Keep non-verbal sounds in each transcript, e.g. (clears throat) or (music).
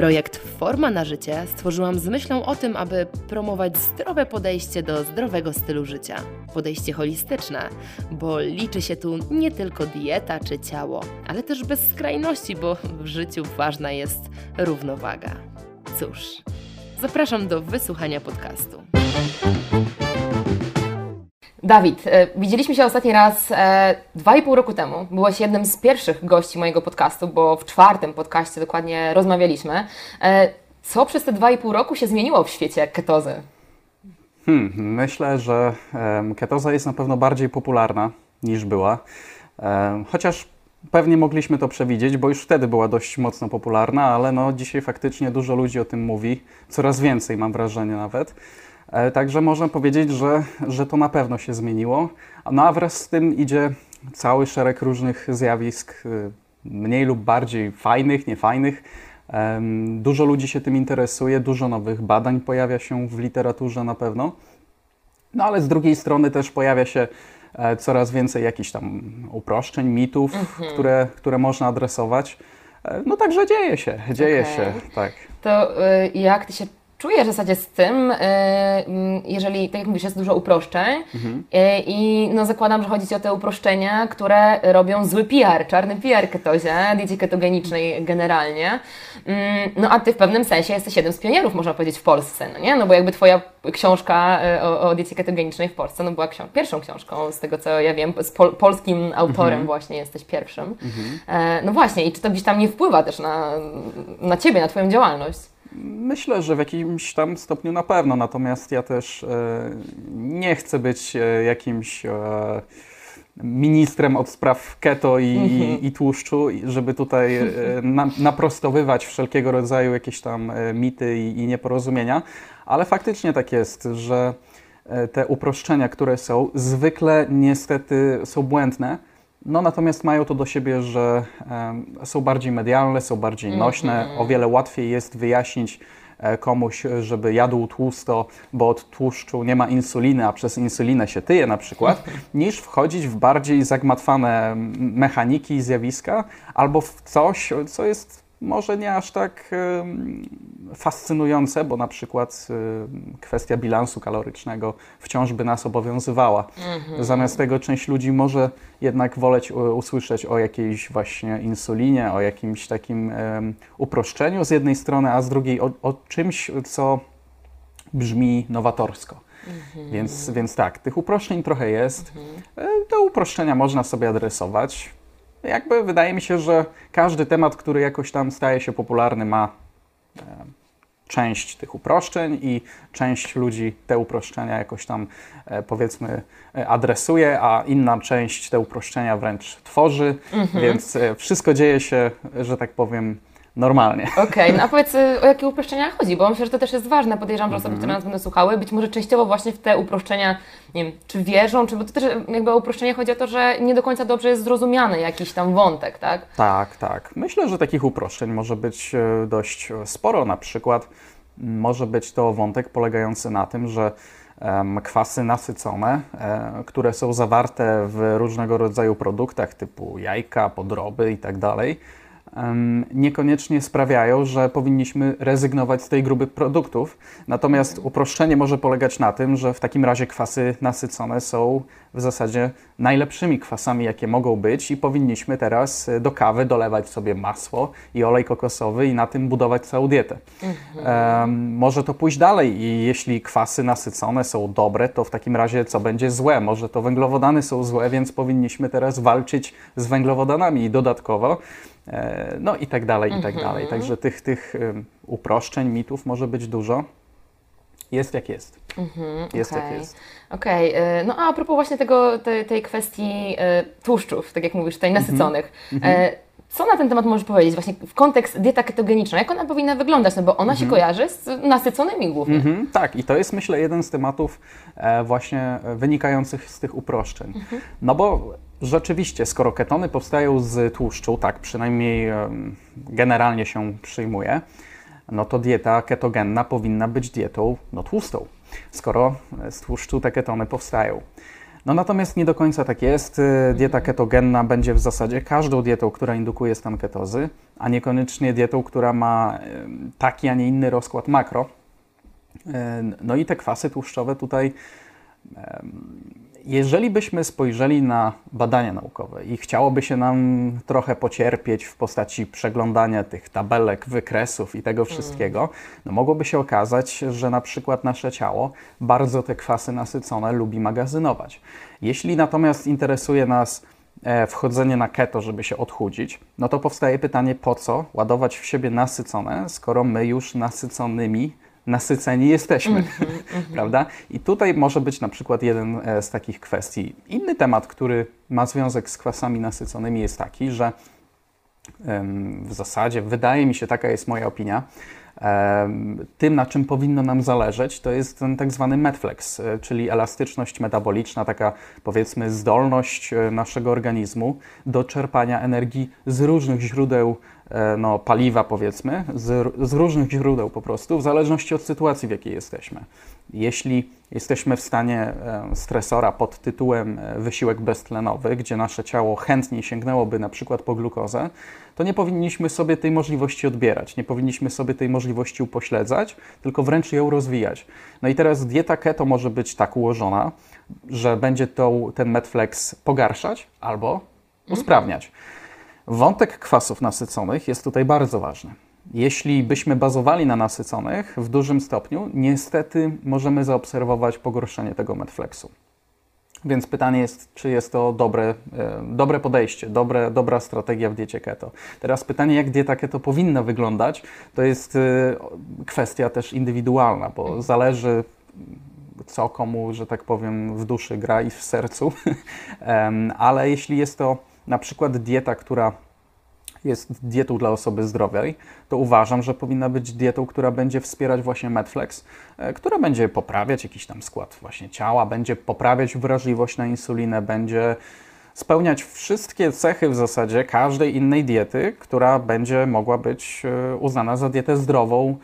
Projekt Forma na życie stworzyłam z myślą o tym, aby promować zdrowe podejście do zdrowego stylu życia. Podejście holistyczne, bo liczy się tu nie tylko dieta czy ciało, ale też bez skrajności, bo w życiu ważna jest równowaga. Cóż, zapraszam do wysłuchania podcastu. Dawid, e, widzieliśmy się ostatni raz e, dwa i pół roku temu. Byłeś jednym z pierwszych gości mojego podcastu, bo w czwartym podcaście dokładnie rozmawialiśmy. E, co przez te dwa i pół roku się zmieniło w świecie ketozy? Hmm, myślę, że ketoza jest na pewno bardziej popularna niż była. Chociaż pewnie mogliśmy to przewidzieć, bo już wtedy była dość mocno popularna, ale no, dzisiaj faktycznie dużo ludzi o tym mówi. Coraz więcej mam wrażenie nawet. E, także można powiedzieć, że, że to na pewno się zmieniło. No a wraz z tym idzie cały szereg różnych zjawisk, y, mniej lub bardziej fajnych, niefajnych. Dużo ludzi się tym interesuje, dużo nowych badań pojawia się w literaturze na pewno. No ale z drugiej strony też pojawia się e, coraz więcej jakichś tam uproszczeń, mitów, mhm. które, które można adresować. E, no także dzieje się, dzieje okay. się, tak. To y, jak ty się czuję w zasadzie z tym, y, mm, jeżeli, tak jak mówisz, jest dużo uproszczeń mhm. Y, i no zakładam, że chodzi Ci o te uproszczenia, które robią zły PR, czarny PR ketozie, diecie ketogenicznej generalnie. Mm, no a Ty w pewnym sensie jesteś jednym z pionierów, można powiedzieć, w Polsce, no nie? No bo jakby Twoja książka y, o, o diecie ketogenicznej w Polsce, no była książ pierwszą książką, z tego co ja wiem, z pol polskim autorem mhm. właśnie jesteś pierwszym. Mhm. E, no właśnie, i czy to gdzieś tam nie wpływa też na, na Ciebie, na Twoją działalność? Myślę, że w jakimś tam stopniu na pewno, natomiast ja też e, nie chcę być e, jakimś e, ministrem od spraw keto i, mhm. i, i tłuszczu, żeby tutaj na, naprostowywać wszelkiego rodzaju jakieś tam mity i, i nieporozumienia, ale faktycznie tak jest, że te uproszczenia, które są, zwykle niestety są błędne no natomiast mają to do siebie, że są bardziej medialne, są bardziej nośne. Mm -hmm. O wiele łatwiej jest wyjaśnić e, komuś, żeby jadł tłusto, bo od tłuszczu nie ma insuliny, a przez insulinę się tyje na przykład, (laughs) niż wchodzić w bardziej zagmatwane mechaniki i zjawiska, albo w coś, co jest może nie aż tak fascynujące, bo na przykład kwestia bilansu kalorycznego wciąż by nas obowiązywała. Mhm. Zamiast tego część ludzi może jednak woleć usłyszeć o jakiejś właśnie insulinie, o jakimś takim uproszczeniu z jednej strony, a z drugiej o, o czymś, co brzmi nowatorsko. Mhm. Więc, więc tak, tych uproszczeń trochę jest. Mhm. E, te uproszczenia można sobie adresować jakby wydaje mi się, że każdy temat, który jakoś tam staje się popularny, ma e, część tych uproszczeń i część ludzi te uproszczenia jakoś tam e, powiedzmy e, adresuje, a inna część te uproszczenia wręcz tworzy, mhm. więc wszystko dzieje się, że tak powiem, normalnie. Okej, okay, no a powiedz o jakie uproszczenia chodzi, bo myślę, że to też jest ważne. Podejrzewam, że osoby, które nas będą słuchały, być może częściowo właśnie w te uproszczenia, nie wiem, czy wierzą, czy bo to też jakby o uproszczenie chodzi o to, że nie do końca dobrze jest zrozumiany jakiś tam wątek, tak? Tak, tak. Myślę, że takich uproszczeń może być e, dość sporo. Na przykład może być to wątek polegający na tym, że kwasy nasycone, e, które są zawarte w różnego rodzaju produktach typu jajka, podroby itd., tak niekoniecznie sprawiają, że powinniśmy rezygnować z tej grupy produktów. Natomiast uproszczenie może polegać na tym, że w takim razie kwasy nasycone są w zasadzie najlepszymi kwasami, jakie mogą być i powinniśmy teraz e, do kawy dolewać sobie masło i olej kokosowy i na tym budować całą dietę. Mhm. Um, może to pójść dalej i jeśli kwasy nasycone są dobre, to w takim razie co będzie złe? Może to węglowodany są złe, więc powinniśmy teraz walczyć z węglowodanami i dodatkowo no i tak dalej, i tak mhm. dalej. Także tych, tych uproszczeń, mitów może być dużo. Jest jak jest. Mhm, jest okay. jak jest. Okej, okay. no a a propos właśnie tego, tej, tej kwestii e, tłuszczów, tak jak mówisz, tutaj nasyconych. Mhm. E, Co na ten temat możesz powiedzieć? Właśnie w kontekst dieta ketogeniczna, jak ona powinna wyglądać? No bo ona się kojarzy z nasyconymi głównie. Mhm, tak, i to jest myślę jeden z tematów e, właśnie e, wynikających z tych uproszczeń. No bo rzeczywiście, skoro ketony powstają z tłuszczu, tak przynajmniej generalnie się przyjmuje, no to dieta ketogenna powinna być dietą no, tłustą, skoro e, z tłuszczu te ketony powstają. No natomiast nie do końca tak jest. E, Dieta ketogenna będzie w zasadzie każdą dietą, która indukuje stan ketozy, a niekoniecznie dietą, która ma taki, a nie inny rozkład makro. E, No i te kwasy tłuszczowe tutaj, jeżeli byśmy spojrzeli na badania naukowe i chciałoby się nam trochę pocierpieć w postaci przeglądania tych tabelek, wykresów i tego wszystkiego, no mogłoby się okazać, że na przykład nasze ciało bardzo te kwasy nasycone lubi magazynować. Jeśli natomiast interesuje nas e, wchodzenie na keto, żeby się odchudzić, no to powstaje pytanie, po co ładować w siebie nasycone, skoro my już nasyconymi, nasyceni jesteśmy, prawda? I tutaj może być na przykład jeden e, z takich kwestii. Inny temat, który ma związek z kwasami nasyconymi jest taki, że w zasadzie, wydaje mi się, taka jest moja opinia, tym, na czym powinno nam zależeć, to jest ten tak zwany medflex, e, czyli elastyczność metaboliczna, taka powiedzmy zdolność e, naszego organizmu do czerpania energii z różnych źródeł no, paliwa, powiedzmy, z, z różnych źródeł po prostu, w zależności od sytuacji, w jakiej jesteśmy. Jeśli jesteśmy w stanie e, stresora pod tytułem e, wysiłek beztlenowy, gdzie nasze ciało chętniej sięgnęłoby na przykład po glukozę, to nie powinniśmy sobie tej możliwości odbierać, nie powinniśmy sobie tej możliwości upośledzać, tylko wręcz ją rozwijać. No i teraz dieta keto może być tak ułożona, że będzie to, ten Medflex pogarszać albo usprawniać. Wątek kwasów nasyconych jest tutaj bardzo ważny. Jeśli byśmy bazowali na nasyconych w dużym stopniu, niestety możemy zaobserwować pogorszenie tego medflexu. Więc pytanie jest, czy jest to dobre, e, dobre podejście, dobre, dobra strategia w diecie keto. Teraz pytanie, jak dieta keto powinna wyglądać, to jest e, kwestia też indywidualna, bo zależy co komu, że tak powiem, w duszy gra i w sercu. (laughs) Ale jeśli jest to na przykład dieta, która jest dietą dla osoby zdrowej, to uważam, że powinna być dietą, która będzie wspierać właśnie Medflex, e, która będzie poprawiać jakiś tam skład właśnie ciała, będzie poprawiać wrażliwość na insulinę, będzie spełniać wszystkie cechy w zasadzie każdej innej diety, która będzie mogła być e, uznana za dietę zdrową,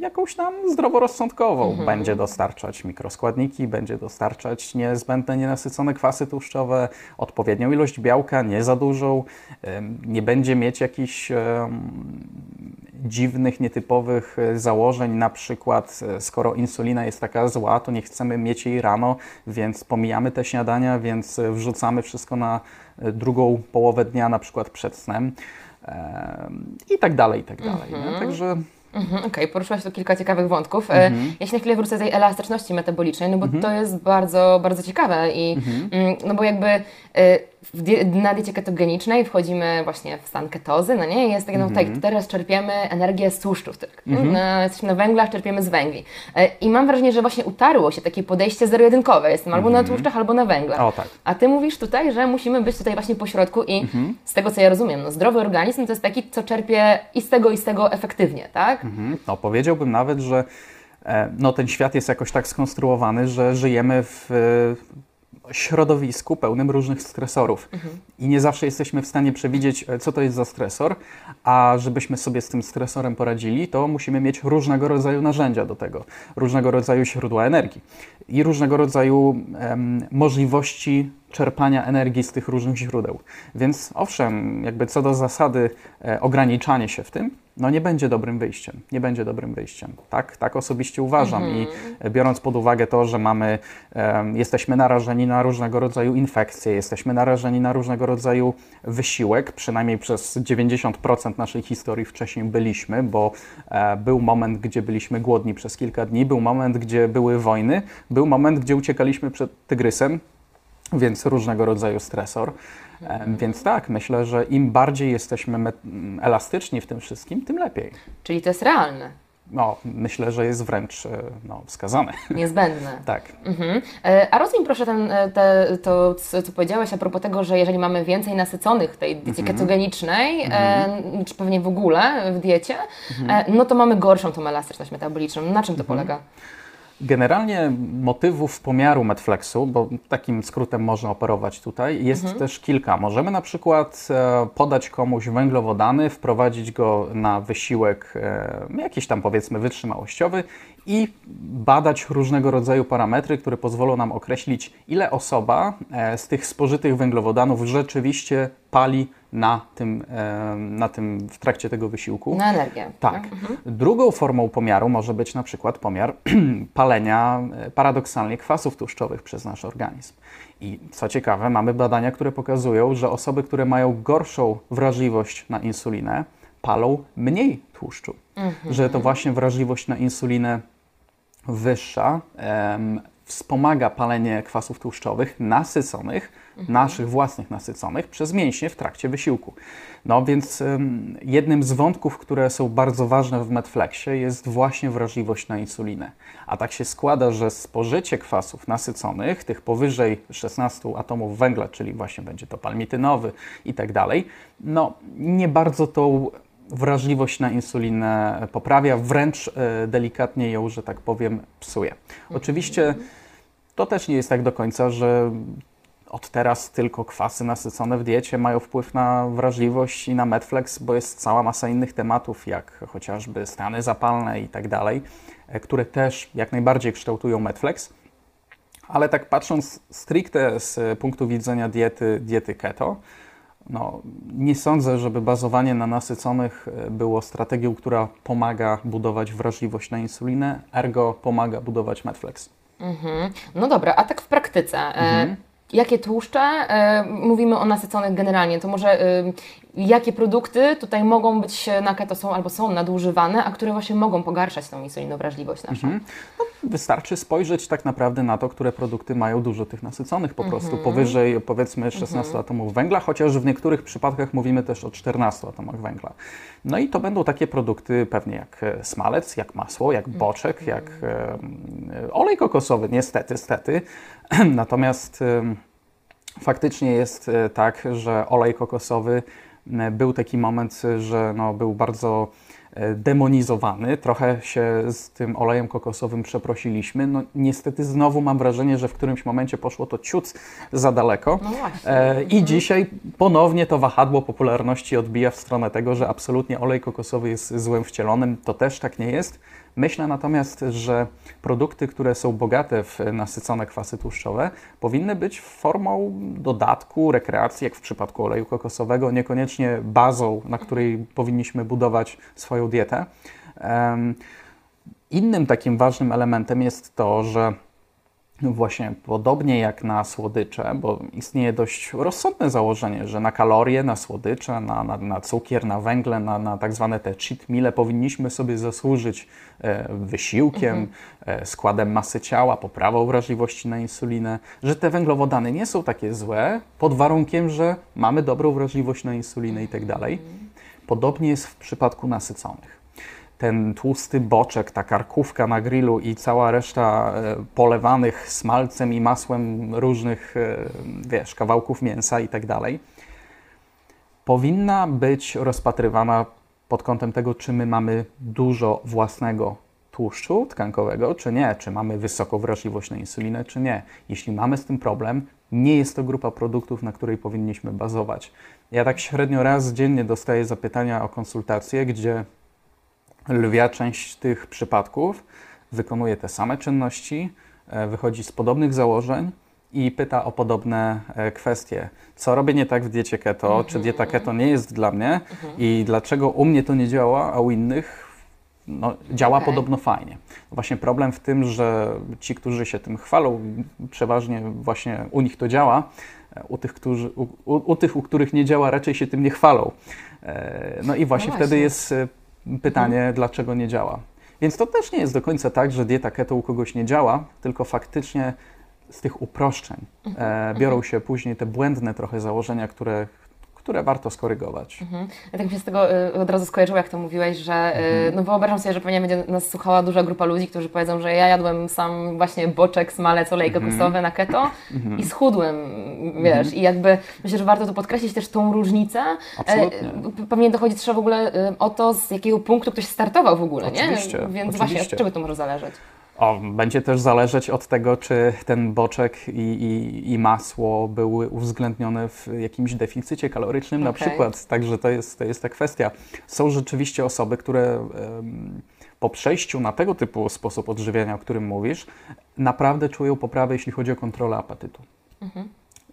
jakąś tam zdroworozsądkową. Będzie dostarczać mikroskładniki, będzie dostarczać niezbędne, nienasycone kwasy tłuszczowe, odpowiednią ilość białka, nie za dużą, em, nie będzie mieć jakichś dziwnych, nietypowych e, założeń, na przykład e, skoro insulina jest taka zła, to nie chcemy mieć jej rano, więc pomijamy te śniadania, więc e, wrzucamy wszystko na e, drugą połowę dnia, na przykład przed snem em, i tak dalej, i tak dalej. nie? Także Mhm, Okej, poruszyłaś tu kilka ciekawych wątków. E, Ja się na chwilę wrócę do tej elastyczności metabolicznej, no bo to jest bardzo, bardzo ciekawe i mm, no bo jakby w die, na diecie ketogenicznej wchodzimy właśnie w stan ketozy, no nie? I Jest takie, no tak, teraz czerpiemy energię z tłuszczów tylko. No, jesteśmy na węglach, czerpiemy z węgli. E, I mam wrażenie, że właśnie utarło się takie podejście zero-jedynkowe. Jestem albo na tłuszczach, albo na węglach. O, tak. A ty mówisz tutaj, że musimy być tutaj właśnie po środku i z tego, co ja rozumiem, no zdrowy organizm to jest taki, co czerpie i z tego, i z tego efektywnie, tak? Mhm. No, powiedziałbym nawet, że e, no, ten świat jest jakoś tak skonstruowany, że żyjemy w środowisku pełnym różnych stresorów i nie zawsze jesteśmy w stanie przewidzieć, e, co to jest za stresor, a żebyśmy sobie z tym stresorem poradzili, to musimy mieć różnego rodzaju narzędzia do tego, różnego rodzaju źródła energii i różnego rodzaju em, możliwości czerpania energii z tych różnych źródeł. Więc owszem, jakby co do zasady e, ograniczanie się w tym, no nie będzie dobrym wyjściem. Nie będzie dobrym wyjściem. Tak, tak osobiście uważam i e, biorąc pod uwagę to, że mamy, em, jesteśmy narażeni na różnego rodzaju infekcje, jesteśmy narażeni na różnego rodzaju wysiłek, przynajmniej przez 90% naszej historii wcześniej byliśmy, bo e, był moment, gdzie byliśmy głodni przez kilka dni, był moment, gdzie były wojny, był moment, gdzie uciekaliśmy przed tygrysem, więc różnego rodzaju stresor. Więc tak, myślę, że im bardziej jesteśmy elastyczni w tym wszystkim, tym lepiej. Czyli to jest realne. no, myślę, że jest wręcz e, no, wskazane. Niezbędne. (laughs) tak. Mhm. E, A rozwij proszę ten, e, te, to, co powiedziałeś a propos tego, że jeżeli mamy więcej nasyconych w tej diecie ketogenicznej, e, czy pewnie w ogóle w diecie, e, no to mamy gorszą tą elastyczność metaboliczną. Na czym to polega? Generalnie motywów pomiaru Medflexu, bo takim skrótem można operować tutaj, jest też kilka. Możemy na przykład e, podać komuś węglowodany, wprowadzić go na wysiłek e, jakiś tam powiedzmy wytrzymałościowy i badać różnego rodzaju parametry, które pozwolą nam określić, ile osoba e, z tych spożytych węglowodanów rzeczywiście pali na tym, na tym w trakcie tego wysiłku. Na energię. Tak. Drugą formą pomiaru może być na przykład pomiar (clears throat) palenia e, paradoksalnie kwasów tłuszczowych przez nasz organizm. I co ciekawe, mamy badania, które pokazują, że osoby, które mają gorszą wrażliwość na insulinę, palą mniej tłuszczu. Że to właśnie wrażliwość na insulinę wyższa em, wspomaga palenie kwasów tłuszczowych nasyconych, naszych własnych nasyconych, przez mięśnie w trakcie wysiłku. No więc em, jednym z wątków, które są bardzo ważne w Medflexie jest właśnie wrażliwość na insulinę. A tak się składa, że spożycie kwasów nasyconych, tych powyżej 16 atomów węgla, czyli właśnie będzie to palmitynowy i tak dalej, no nie bardzo tą wrażliwość na insulinę poprawia, wręcz e, delikatnie ją, że tak powiem, psuje. Oczywiście to też nie jest tak do końca, że od teraz tylko kwasy nasycone w diecie mają wpływ na wrażliwość i na Medflex, bo jest cała masa innych tematów, jak chociażby stany zapalne i tak dalej, e, które też jak najbardziej kształtują Medflex. Ale tak patrząc stricte z punktu widzenia diety, diety keto, no, nie sądzę, żeby bazowanie na nasyconych e, było strategią, która pomaga budować wrażliwość na insulinę, ergo pomaga budować Medflex. Mhm. No dobra, a tak w praktyce. E, jakie tłuszcze? E, mówimy o nasyconych generalnie. To może jakie produkty tutaj mogą być na keto są albo są nadużywane, a które właśnie mogą pogarszać tą insulinowrażliwość naszą? No, wystarczy spojrzeć tak naprawdę na to, które produkty mają dużo tych nasyconych, po prostu powyżej powiedzmy 16 atomów węgla, chociaż w niektórych przypadkach mówimy też o 14 atomach węgla. No i to będą takie produkty pewnie jak e, smalec, jak masło, jak boczek, jak e, olej kokosowy, niestety, stety. (clears throat) Natomiast em, faktycznie jest e, tak, że olej kokosowy był taki moment, że no, był bardzo e, demonizowany. Trochę się z tym olejem kokosowym przeprosiliśmy. No, niestety znowu mam wrażenie, że w którymś momencie poszło to ciut za daleko. No. E, I dzisiaj ponownie to wahadło popularności odbija w stronę tego, że absolutnie olej kokosowy jest złem wcielonym. To też tak nie jest. Myślę natomiast, że produkty, które są bogate w nasycone kwasy tłuszczowe, powinny być formą dodatku, rekreacji, jak w przypadku oleju kokosowego, niekoniecznie bazą, na której powinniśmy budować swoją dietę. Innym takim ważnym elementem jest to, że Właśnie podobnie jak na słodycze, bo istnieje dość rozsądne założenie, że na kalorie, na słodycze, na, na, na cukier, na węgle, na, na tak zwane te cheat meale powinniśmy sobie zasłużyć e, wysiłkiem, e, składem masy ciała, poprawą wrażliwości na insulinę, że te węglowodany nie są takie złe, pod warunkiem, że mamy dobrą wrażliwość na insulinę i tak dalej. Podobnie jest w przypadku nasyconych ten tłusty boczek, ta karkówka na grillu i cała reszta e, polewanych smalcem i masłem różnych, e, wiesz, kawałków mięsa i tak dalej, powinna być rozpatrywana pod kątem tego, czy my mamy dużo własnego tłuszczu tkankowego, czy nie, czy mamy wysoką wrażliwość na insulinę, czy nie. Jeśli mamy z tym problem, nie jest to grupa produktów, na której powinniśmy bazować. Ja tak średnio raz dziennie dostaję zapytania o konsultacje, gdzie lwia część tych przypadków wykonuje te same czynności, e, wychodzi z podobnych założeń i pyta o podobne e, kwestie. Co robię nie tak w diecie keto? Czy dieta keto nie jest dla mnie? I dlaczego u mnie to nie działa, a u innych no, działa Okej. podobno fajnie? Właśnie problem w tym, że ci, którzy się tym chwalą, przeważnie właśnie u nich to działa, e, u tych, którzy, u, u, u tych, u których nie działa, raczej się tym nie chwalą. No i właśnie wtedy właśnie. jest pytanie, dlaczego nie działa. Więc to też nie jest do końca tak, że dieta keto u kogoś nie działa, tylko faktycznie z tych uproszczeń e, biorą się później te błędne trochę założenia, które, które warto skorygować. Mhm. Ja tak mi się z tego y, od razu skojarzyło, jak to mówiłeś, że y, Mhm. no wyobrażam sobie, że pewnie będzie nas słuchała duża grupa ludzi, którzy powiedzą, że ja jadłem sam właśnie boczek, smalec, olej Mhm. kokosowy na keto i schudłem, wiesz, i jakby myślę, że warto tu podkreślić też tą różnicę. Absolutnie. E, Pewnie dochodzi też w ogóle y, o to, z jakiego punktu ktoś startował w ogóle, Oczywiście, nie? Więc właśnie oczywiście. od czego to może zależeć? O, będzie też zależeć od tego, czy ten boczek i, i, i masło były uwzględnione w jakimś deficycie kalorycznym na Okej. przykład. Także to jest, to jest ta kwestia. Są rzeczywiście osoby, które em, po przejściu na tego typu sposób odżywiania, o którym mówisz, naprawdę czują poprawę, jeśli chodzi o kontrolę apetytu.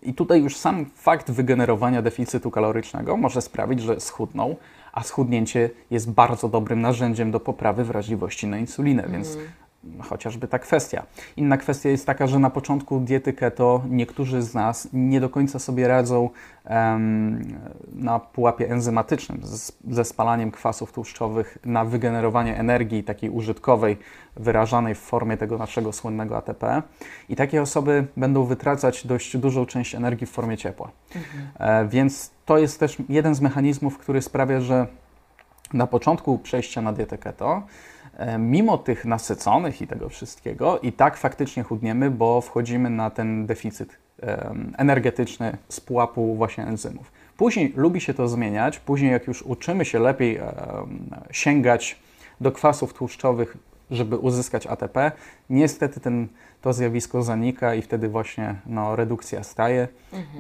I tutaj już sam fakt wygenerowania deficytu kalorycznego może sprawić, że schudną, a schudnięcie jest bardzo dobrym narzędziem do poprawy wrażliwości na insulinę, więc chociażby ta kwestia. Inna kwestia jest taka, że na początku diety keto niektórzy z nas nie do końca sobie radzą em, na pułapie enzymatycznym z, ze spalaniem kwasów tłuszczowych na wygenerowanie energii takiej użytkowej, wyrażanej w formie tego naszego słynnego ATP. I takie osoby będą wytracać dość dużą część energii w formie ciepła. E, więc to jest też jeden z mechanizmów, który sprawia, że na początku przejścia na dietę keto, mimo tych nasyconych i tego wszystkiego, i tak faktycznie chudniemy, bo wchodzimy na ten deficyt energetyczny z pułapu właśnie enzymów. Później lubi się to zmieniać, później jak już uczymy się lepiej sięgać do kwasów tłuszczowych, żeby uzyskać ATP, niestety ten, to zjawisko zanika i wtedy właśnie no, redukcja staje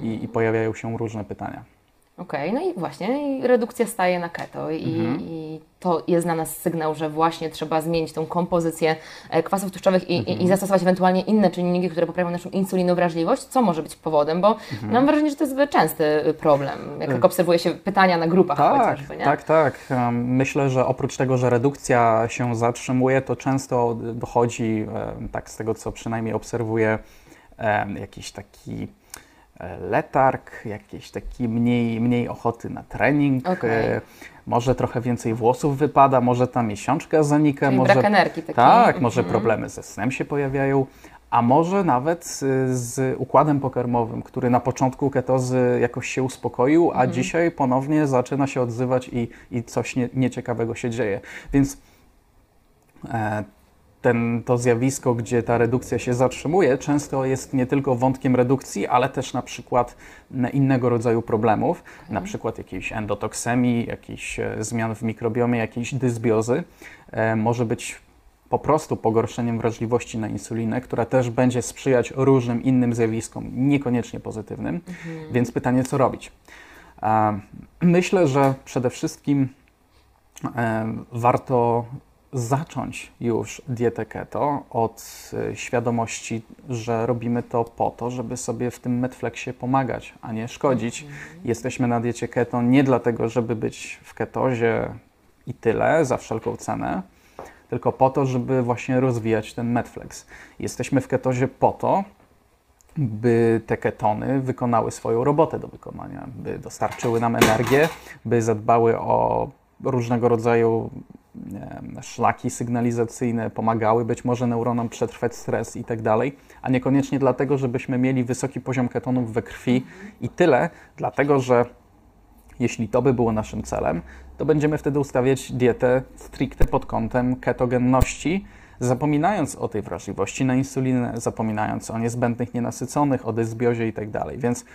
i, i pojawiają się różne pytania. Okej, no i właśnie i redukcja staje na keto i, Mhm. i to jest dla nas sygnał, że właśnie trzeba zmienić tą kompozycję e, kwasów tłuszczowych i, Mhm. i, zastosować ewentualnie inne czynniki, które poprawią naszą insulinowrażliwość, co może być powodem, bo Mhm. mam wrażenie, że to jest częsty y, problem, jak tak obserwuje się pytania na grupach Tak, chociażby, nie? tak, tak. Myślę, że oprócz tego, że redukcja się zatrzymuje, to często dochodzi, tak z tego co przynajmniej obserwuję, jakiś taki letarg, jakiś taki mniej, mniej ochoty na trening. E, Może trochę więcej włosów wypada, może ta miesiączka zanika, Czyli może brak energii taki. tak, może Mhm. problemy ze snem się pojawiają, a może nawet z, z układem pokarmowym, który na początku ketozy jakoś się uspokoił, a Mhm. dzisiaj ponownie zaczyna się odzywać i, i coś nie, nieciekawego się dzieje. Więc e, ten, to zjawisko, gdzie ta redukcja się zatrzymuje, często jest nie tylko wątkiem redukcji, ale też na przykład innego rodzaju problemów, na przykład jakiejś endotoksemii, jakichś e, zmian w mikrobiomie, jakiejś dysbiozy. E, może być po prostu pogorszeniem wrażliwości na insulinę, która też będzie sprzyjać różnym innym zjawiskom, niekoniecznie pozytywnym. Więc pytanie, co robić? E, Myślę, że przede wszystkim e, warto zacząć już dietę keto od e, świadomości, że robimy to po to, żeby sobie w tym Netflixie pomagać, a nie szkodzić. Jesteśmy na diecie keto nie dlatego, żeby być w ketozie i tyle za wszelką cenę, tylko po to, żeby właśnie rozwijać ten Netflix. Jesteśmy w ketozie po to, by te ketony wykonały swoją robotę do wykonania, by dostarczyły nam energię, by zadbały o różnego rodzaju szlaki sygnalizacyjne, pomagały być może neuronom przetrwać stres i tak dalej, a niekoniecznie dlatego, żebyśmy mieli wysoki poziom ketonów we krwi i tyle, dlatego że jeśli to by było naszym celem, to będziemy wtedy ustawiać dietę stricte pod kątem ketogenności, zapominając o tej wrażliwości na insulinę, zapominając o niezbędnych nienasyconych, o dysbiozie i tak dalej. Więc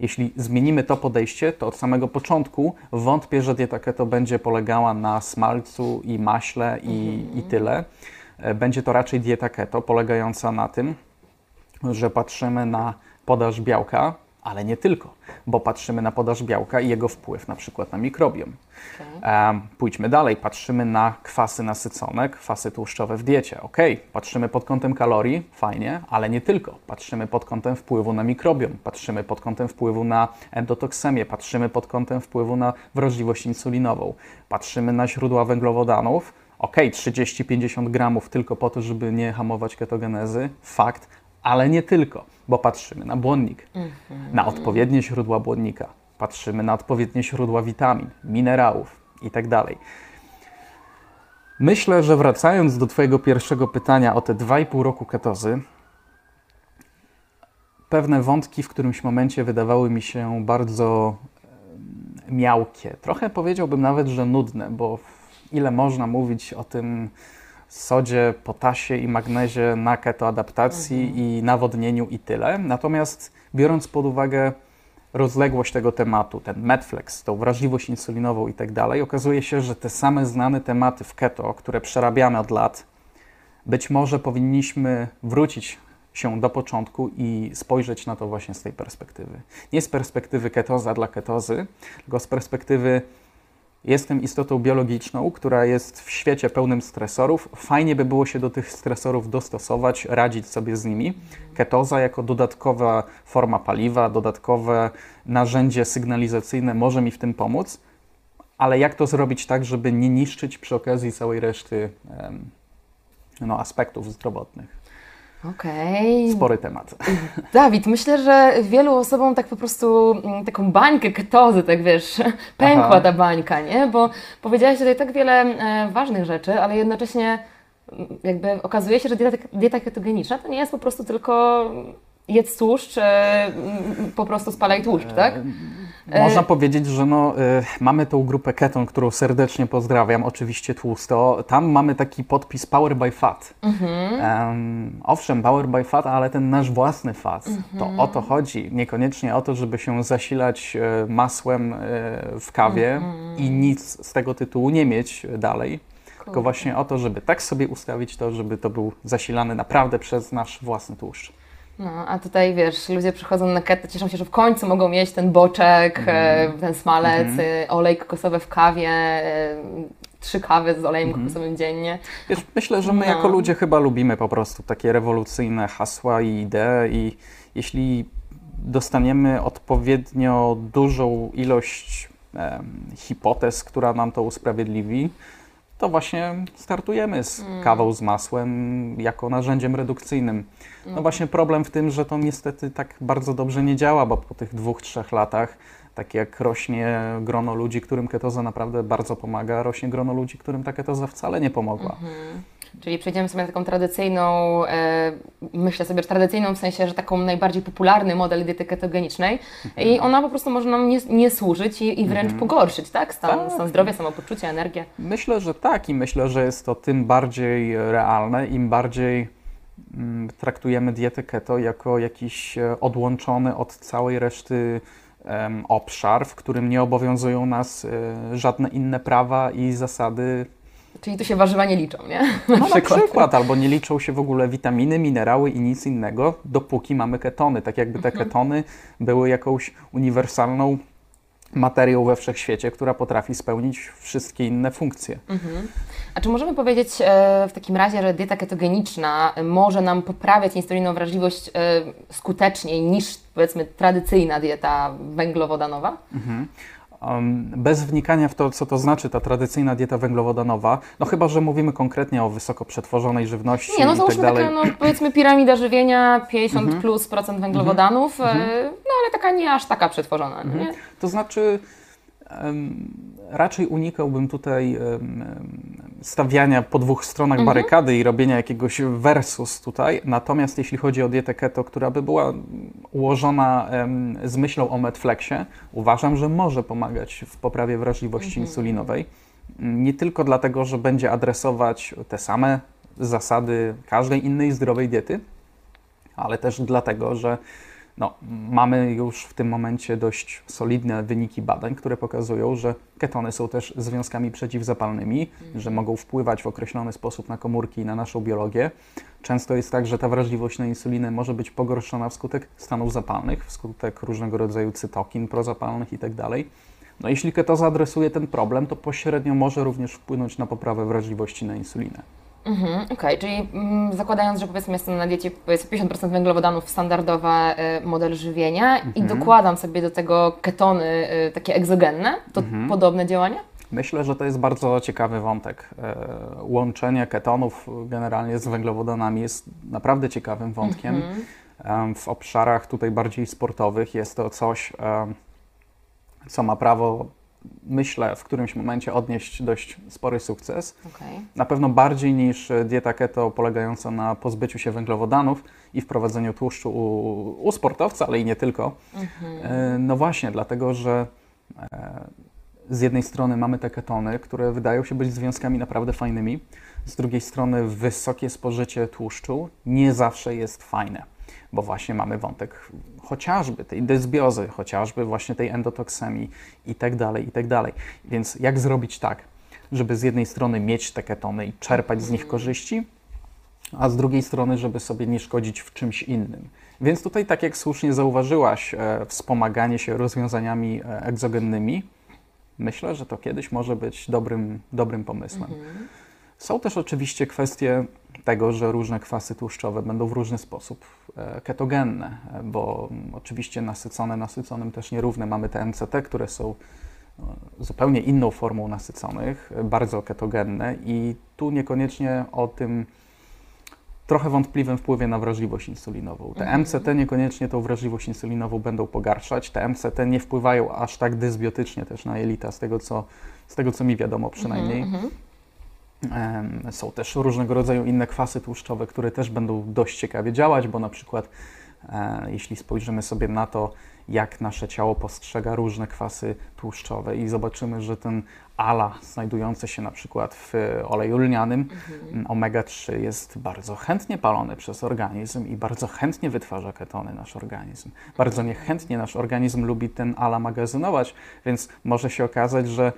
jeśli zmienimy to podejście, to od samego początku wątpię, że dieta keto będzie polegała na smalcu i maśle i, i tyle. E, Będzie to raczej dieta keto polegająca na tym, że patrzymy na podaż białka, ale nie tylko, bo patrzymy na podaż białka i jego wpływ na przykład na mikrobiom. Em, pójdźmy dalej, patrzymy na kwasy nasycone, kwasy tłuszczowe w diecie. Ok, patrzymy pod kątem kalorii, fajnie, ale nie tylko. Patrzymy pod kątem wpływu na mikrobiom, patrzymy pod kątem wpływu na endotoksemię, patrzymy pod kątem wpływu na wrażliwość insulinową, patrzymy na źródła węglowodanów. Ok, 30-50 gramów tylko po to, żeby nie hamować ketogenezy, fakt, ale nie tylko, bo patrzymy na błonnik, na odpowiednie źródła błonnika, patrzymy na odpowiednie źródła witamin, minerałów itd. Myślę, że wracając do Twojego pierwszego pytania o te 2,5 roku ketozy, pewne wątki w którymś momencie wydawały mi się bardzo miałkie. Trochę powiedziałbym nawet, że nudne, bo ile można mówić o tym sodzie, potasie i magnezie na ketoadaptacji Mhm. i nawodnieniu i tyle. Natomiast biorąc pod uwagę rozległość tego tematu, ten Medflex, tą wrażliwość insulinową i tak dalej, okazuje się, że te same znane tematy w keto, które przerabiamy od lat, być może powinniśmy wrócić się do początku i spojrzeć na to właśnie z tej perspektywy. Nie z perspektywy ketoza dla ketozy, tylko z perspektywy jestem istotą biologiczną, która jest w świecie pełnym stresorów. Fajnie by było się do tych stresorów dostosować, radzić sobie z nimi. Ketoza jako dodatkowa forma paliwa, dodatkowe narzędzie sygnalizacyjne może mi w tym pomóc, ale jak to zrobić tak, żeby nie niszczyć przy okazji całej reszty no, aspektów zdrowotnych? Okej. Spory temat. (laughs) Dawid, myślę, że wielu osobom tak po prostu mm, taką bańkę ketozy, tak wiesz, (laughs) pękła Aha. ta bańka, nie? Bo powiedziałaś tutaj tak wiele e, ważnych rzeczy, ale jednocześnie mm, jakby okazuje się, że dieta, dieta ketogeniczna to nie jest po prostu tylko jedz tłuszcz, e, mm, po prostu spalaj tłuszcz, tak? Można powiedzieć, że no, y, mamy tą grupę keton, którą serdecznie pozdrawiam, oczywiście tłusto. Tam mamy taki podpis Power by Fat. Em, owszem, Power by Fat, ale ten nasz własny fat. To o to chodzi. Niekoniecznie o to, żeby się zasilać e, masłem e, w kawie i nic z tego tytułu nie mieć dalej. Tylko właśnie o to, żeby tak sobie ustawić to, żeby to był zasilany naprawdę przez nasz własny tłuszcz. No, a tutaj wiesz, ludzie przychodzą na keto, cieszą się, że w końcu mogą mieć ten boczek, e, ten smalec, e, olej kokosowy w kawie, e, trzy kawy z olejem kokosowym dziennie. Wiesz, myślę, że my No. jako ludzie chyba lubimy po prostu takie rewolucyjne hasła i idee i jeśli dostaniemy odpowiednio dużą ilość em, hipotez, która nam to usprawiedliwi, to właśnie startujemy z kawą z masłem jako narzędziem redukcyjnym. No właśnie problem w tym, że to niestety tak bardzo dobrze nie działa, bo po tych dwóch, trzech latach, tak jak rośnie grono ludzi, którym ketoza naprawdę bardzo pomaga, rośnie grono ludzi, którym ta ketoza wcale nie pomogła. Czyli przejdziemy sobie na taką tradycyjną, e, myślę sobie, że tradycyjną w sensie, że taką najbardziej popularny model diety ketogenicznej i ona po prostu może nam nie, nie służyć i, i wręcz pogorszyć, tak? Stan, Tak. stan zdrowia, samopoczucie, energię. Myślę, że tak i myślę, że jest to tym bardziej realne, im bardziej mm, traktujemy dietę keto jako jakiś e, odłączony od całej reszty obszar, w którym nie obowiązują nas e, żadne inne prawa i zasady. Czyli tu się warzywa nie liczą, nie? (laughs) No, na przykład, albo nie liczą się w ogóle witaminy, minerały i nic innego, dopóki mamy ketony. Tak jakby te ketony były jakąś uniwersalną materią we wszechświecie, która potrafi spełnić wszystkie inne funkcje. A czy możemy powiedzieć e, w takim razie, że dieta ketogeniczna może nam poprawiać insulinowrażliwość e, skuteczniej niż powiedzmy tradycyjna dieta węglowodanowa? Um, bez wnikania w to, co to znaczy ta tradycyjna dieta węglowodanowa, no chyba, że mówimy konkretnie o wysoko przetworzonej żywności Nie, no tak załóżmy dalej. taka, no, powiedzmy piramida żywienia, 50 plus procent węglowodanów, e, no ale taka nie aż taka przetworzona, nie? To znaczy, raczej unikałbym tutaj stawiania po dwóch stronach barykady i robienia jakiegoś versus tutaj. Natomiast jeśli chodzi o dietę keto, która by była ułożona z myślą o Medflexie, uważam, że może pomagać w poprawie wrażliwości insulinowej. Nie tylko dlatego, że będzie adresować te same zasady każdej innej zdrowej diety, ale też dlatego, że no, mamy już w tym momencie dość solidne wyniki badań, które pokazują, że ketony są też związkami przeciwzapalnymi, że mogą wpływać w określony sposób na komórki i na naszą biologię. Często jest tak, że ta wrażliwość na insulinę może być pogorszona wskutek stanów zapalnych, wskutek różnego rodzaju cytokin prozapalnych itd. No, jeśli ketoza adresuje ten problem, to pośrednio może również wpłynąć na poprawę wrażliwości na insulinę. Mhm, Okej, czyli mm, zakładając, że powiedzmy jestem na diecie powiedzmy 50% węglowodanów, standardowa e, model żywienia i dokładam sobie do tego ketony e, takie egzogenne, to podobne działania? Myślę, że to jest bardzo ciekawy wątek. E, Łączenie ketonów generalnie z węglowodanami jest naprawdę ciekawym wątkiem. Em, W obszarach tutaj bardziej sportowych jest to coś, co ma prawo, myślę, w którymś momencie odnieść dość spory sukces. Okej. Na pewno bardziej niż e, dieta keto polegająca na pozbyciu się węglowodanów i wprowadzeniu tłuszczu u, u sportowca, ale i nie tylko. E, No właśnie, dlatego że z jednej strony mamy te ketony, które wydają się być związkami naprawdę fajnymi, z drugiej strony wysokie spożycie tłuszczu nie zawsze jest fajne, bo właśnie mamy wątek chociażby tej dysbiozy, chociażby właśnie tej endotoksemii i tak dalej, i tak dalej. Więc jak zrobić tak, żeby z jednej strony mieć te ketony i czerpać z nich korzyści, a z drugiej strony, żeby sobie nie szkodzić w czymś innym. Więc tutaj, tak jak słusznie zauważyłaś, e, wspomaganie się rozwiązaniami e, egzogennymi, myślę, że to kiedyś może być dobrym, dobrym pomysłem. Mhm. Są też oczywiście kwestie tego, że różne kwasy tłuszczowe będą w różny sposób e, ketogenne, bo oczywiście nasycone nasyconym też nierówne. Mamy te MCT, które są zupełnie inną formą nasyconych, bardzo ketogenne i tu niekoniecznie o tym trochę wątpliwym wpływie na wrażliwość insulinową. Te MCT mhm. niekoniecznie tą wrażliwość insulinową będą pogarszać. Te MCT nie wpływają aż tak dysbiotycznie też na jelita, z tego co, z tego, co mi wiadomo przynajmniej. Mhm, mhm. Są też różnego rodzaju inne kwasy tłuszczowe, które też będą dość ciekawie działać, bo na przykład e, jeśli spojrzymy sobie na to, jak nasze ciało postrzega różne kwasy tłuszczowe i zobaczymy, że ten ALA znajdujący się na przykład w oleju lnianym, mhm. omega-3 jest bardzo chętnie palony przez organizm i bardzo chętnie wytwarza ketony nasz organizm. Bardzo niechętnie nasz organizm lubi ten ALA magazynować, więc może się okazać, że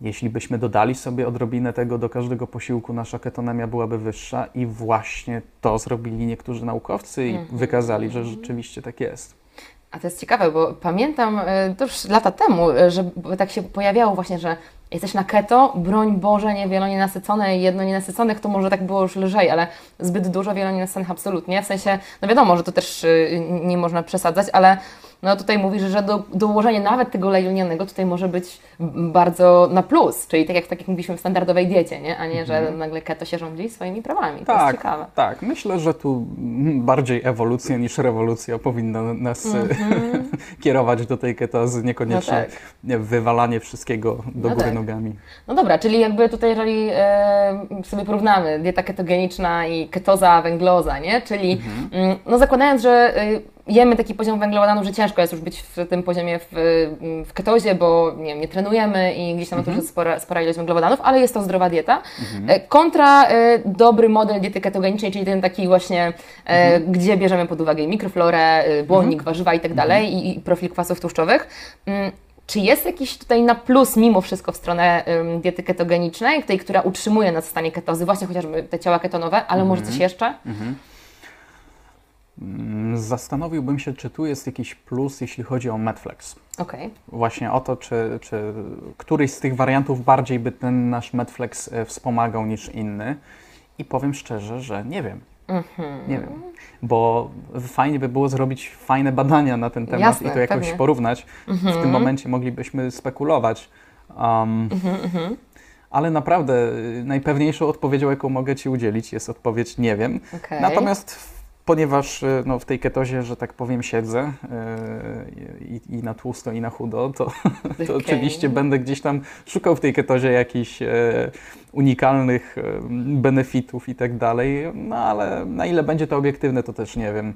jeśli byśmy dodali sobie odrobinę tego do każdego posiłku, nasza ketonemia byłaby wyższa i właśnie to zrobili niektórzy naukowcy i mhm. wykazali, że rzeczywiście tak jest. A to jest ciekawe, bo pamiętam e, to już lata temu, e, że tak się pojawiało właśnie, że jesteś na keto, broń Boże, nie wielonienasycone i jedno nienasyconych, to może tak było już lżej, ale zbyt dużo wielonienasyconych absolutnie. W sensie, no wiadomo, że to też e, nie można przesadzać, ale no tutaj mówisz, że do, dołożenie nawet tego oleju lnianego tutaj może być bardzo na plus, czyli tak jak, tak jak mówiliśmy w standardowej diecie, nie? a nie, że mhm. nagle keto się rządzi swoimi prawami. To tak, jest ciekawe. Tak, myślę, że tu bardziej ewolucja niż rewolucja powinna nas mhm. (laughs) kierować do tej ketozy, niekoniecznie no tak. wywalanie wszystkiego do no góry tak. nogami. No dobra, czyli jakby tutaj jeżeli e, sobie porównamy dieta ketogeniczna i ketoza węgloza, nie? czyli mhm. Mm, no zakładając, że e, jemy taki poziom węglowodanów, że ciężko jest już być w tym poziomie w, w ketozie, bo nie, wiem, nie trenujemy i gdzieś tam mhm. to jest spora, spora ilość węglowodanów, ale jest to zdrowa dieta. Mhm. E, kontra e, dobry model diety ketogenicznej, czyli ten taki właśnie, e, mhm. gdzie bierzemy pod uwagę mikroflorę, błonnik, mhm. warzywa i tak dalej i, i profil kwasów tłuszczowych. Mm, czy jest jakiś tutaj na plus mimo wszystko w stronę um, diety ketogenicznej, tej, która utrzymuje nas w stanie ketozy, właśnie chociażby te ciała ketonowe, ale może coś mhm. jeszcze? Mm, zastanowiłbym się, czy tu jest jakiś plus, jeśli chodzi o Netflix. Okay. Właśnie o to, czy, czy któryś z tych wariantów bardziej by ten nasz Netflix e, wspomagał niż inny. I powiem szczerze, że nie wiem. Mm-hmm. Nie wiem. Bo fajnie by było zrobić fajne badania na ten temat Jasne, i to jakoś pewnie. porównać. Mm-hmm. W tym mhm. momencie moglibyśmy spekulować. Um, mm-hmm, ale naprawdę y, najpewniejszą odpowiedzią, jaką mogę Ci udzielić, jest odpowiedź nie wiem. Okay. Natomiast ponieważ e, no, w tej ketozie, że tak powiem, siedzę yy, i, i, na tłusto, i na chudo, to, (laughs) to okay. oczywiście będę gdzieś tam szukał w tej ketozie jakichś e, unikalnych e, benefitów i tak dalej, no ale na ile będzie to obiektywne, to też nie wiem.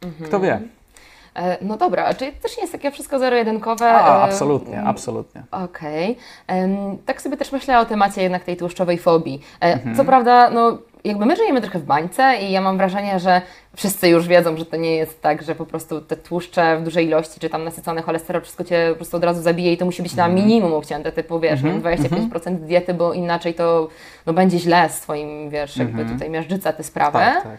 Kto mhm. wie? No dobra, czyli też nie jest takie wszystko zero-jedynkowe? A, absolutnie, absolutnie. Okej. Okay. Tak sobie też myślę o temacie jednak tej tłuszczowej fobii. Mhm. Co prawda, no jakby my żyjemy trochę w bańce i ja mam wrażenie, że wszyscy już wiedzą, że to nie jest tak, że po prostu te tłuszcze w dużej ilości, czy tam nasycony cholesterol, wszystko Cię po prostu od razu zabije i to musi być na mhm. minimum obcięte, typu wiesz, mm -hmm. 25% diety, bo inaczej to no, będzie źle z Twoim, wiesz, jakby mhm. tutaj miażdżyca tę sprawę. Tak, tak.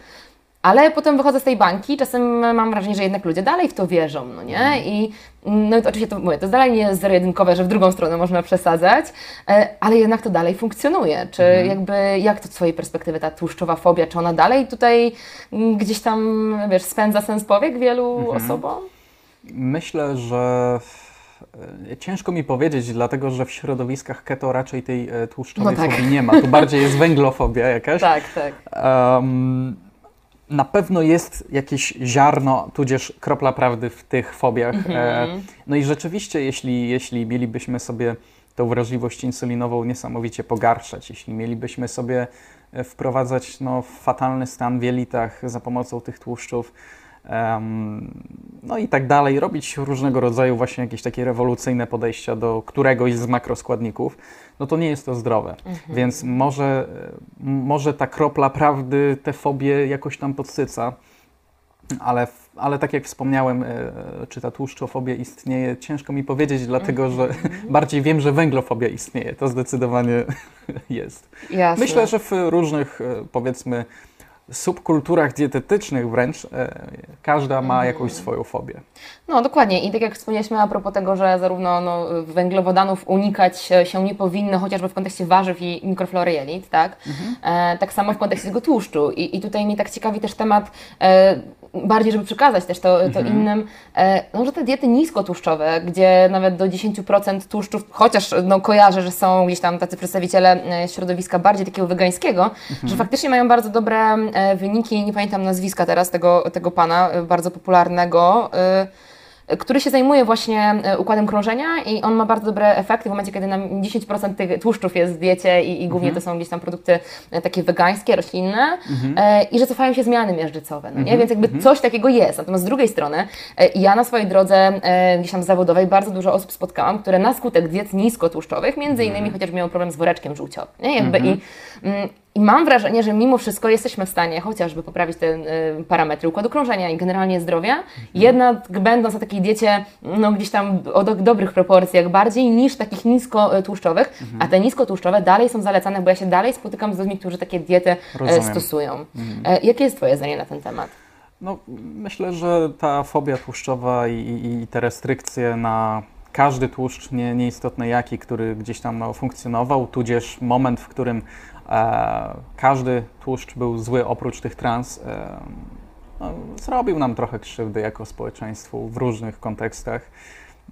Ale potem wychodzę z tej bańki, czasem mam wrażenie, że jednak ludzie dalej w to wierzą, no nie? Mhm. I no to oczywiście to mówię, to dalej nie jest zero-jedynkowe, że w drugą stronę można przesadzać, e, ale jednak to dalej funkcjonuje. Czy mhm. jakby, jak to z Twojej perspektywy ta tłuszczowa fobia, czy ona dalej tutaj mm, gdzieś tam, wiesz, spędza sens powiek wielu mhm. osobom? Myślę, że e, Ciężko mi powiedzieć, dlatego że w środowiskach keto raczej tej e, tłuszczowej no tak. fobii nie ma. Tu bardziej jest (laughs) węglofobia jakaś. tak, tak. Um, na pewno jest jakieś ziarno, tudzież kropla prawdy w tych fobiach. Mm -hmm. No i rzeczywiście, jeśli, jeśli mielibyśmy sobie tą wrażliwość insulinową niesamowicie pogarszać, jeśli mielibyśmy sobie e, wprowadzać no, fatalny stan w jelitach za pomocą tych tłuszczów, no i tak dalej, robić różnego rodzaju właśnie jakieś takie rewolucyjne podejścia do któregoś z makroskładników, no to nie jest to zdrowe. Mhm. Więc może, może ta kropla prawdy te fobie jakoś tam podsyca, ale, ale tak jak wspomniałem, e, czy ta tłuszczofobia istnieje, ciężko mi powiedzieć, dlatego że mhm. (laughs) bardziej wiem, że węglofobia istnieje. To zdecydowanie (laughs) jest. Jasne. Myślę, że w różnych, e, powiedzmy, subkulturach dietetycznych wręcz e, każda ma mhm. jakąś swoją fobię. No dokładnie i tak jak wspomnieliśmy a propos tego, że zarówno no, węglowodanów unikać się nie powinno, chociażby w kontekście warzyw i mikroflory jelit, tak? Mhm. E, tak samo w kontekście tego tłuszczu I, i tutaj mnie tak ciekawi też temat e, bardziej, żeby przekazać też to, to mhm. innym, e, no, że te diety niskotłuszczowe, gdzie nawet do 10% tłuszczów, chociaż no, kojarzę, że są gdzieś tam tacy przedstawiciele e, środowiska bardziej takiego wegańskiego, mhm. że faktycznie mają bardzo dobre e, wyniki, nie pamiętam nazwiska teraz tego, tego pana, bardzo popularnego, który się zajmuje właśnie e, układem krążenia i on ma bardzo dobre efekty w momencie, kiedy nam 10% tych tłuszczów jest w diecie i, i głównie mhm. to są gdzieś tam produkty e, takie wegańskie, roślinne mhm. e, i że cofają się zmiany miażdżycowe, no nie? Mhm. Więc jakby mhm. coś takiego jest. Natomiast z drugiej strony ja na swojej drodze gdzieś tam zawodowej bardzo dużo osób spotkałam, które na skutek diet niskotłuszczowych, między innymi mhm. chociażby miały problem z woreczkiem żółciowym, nie? Jakby i mm, i mam wrażenie, że mimo wszystko jesteśmy w stanie chociażby poprawić te y, parametry układu krążenia i generalnie zdrowia, mhm. jednak będąc na takiej diecie no, gdzieś tam o do, dobrych proporcjach bardziej niż takich niskotłuszczowych, mhm. a te niskotłuszczowe dalej są zalecane, bo ja się dalej spotykam z ludźmi, którzy takie diety e, Rozumiem. stosują. Mhm. E, jakie jest Twoje zdanie na ten temat? No, myślę, że ta fobia tłuszczowa i, i te restrykcje na każdy tłuszcz, nie, nieistotny jaki, który gdzieś tam no, funkcjonował, tudzież moment, w którym każdy tłuszcz był zły oprócz tych trans. E, no, zrobił nam trochę krzywdy jako społeczeństwu w różnych kontekstach.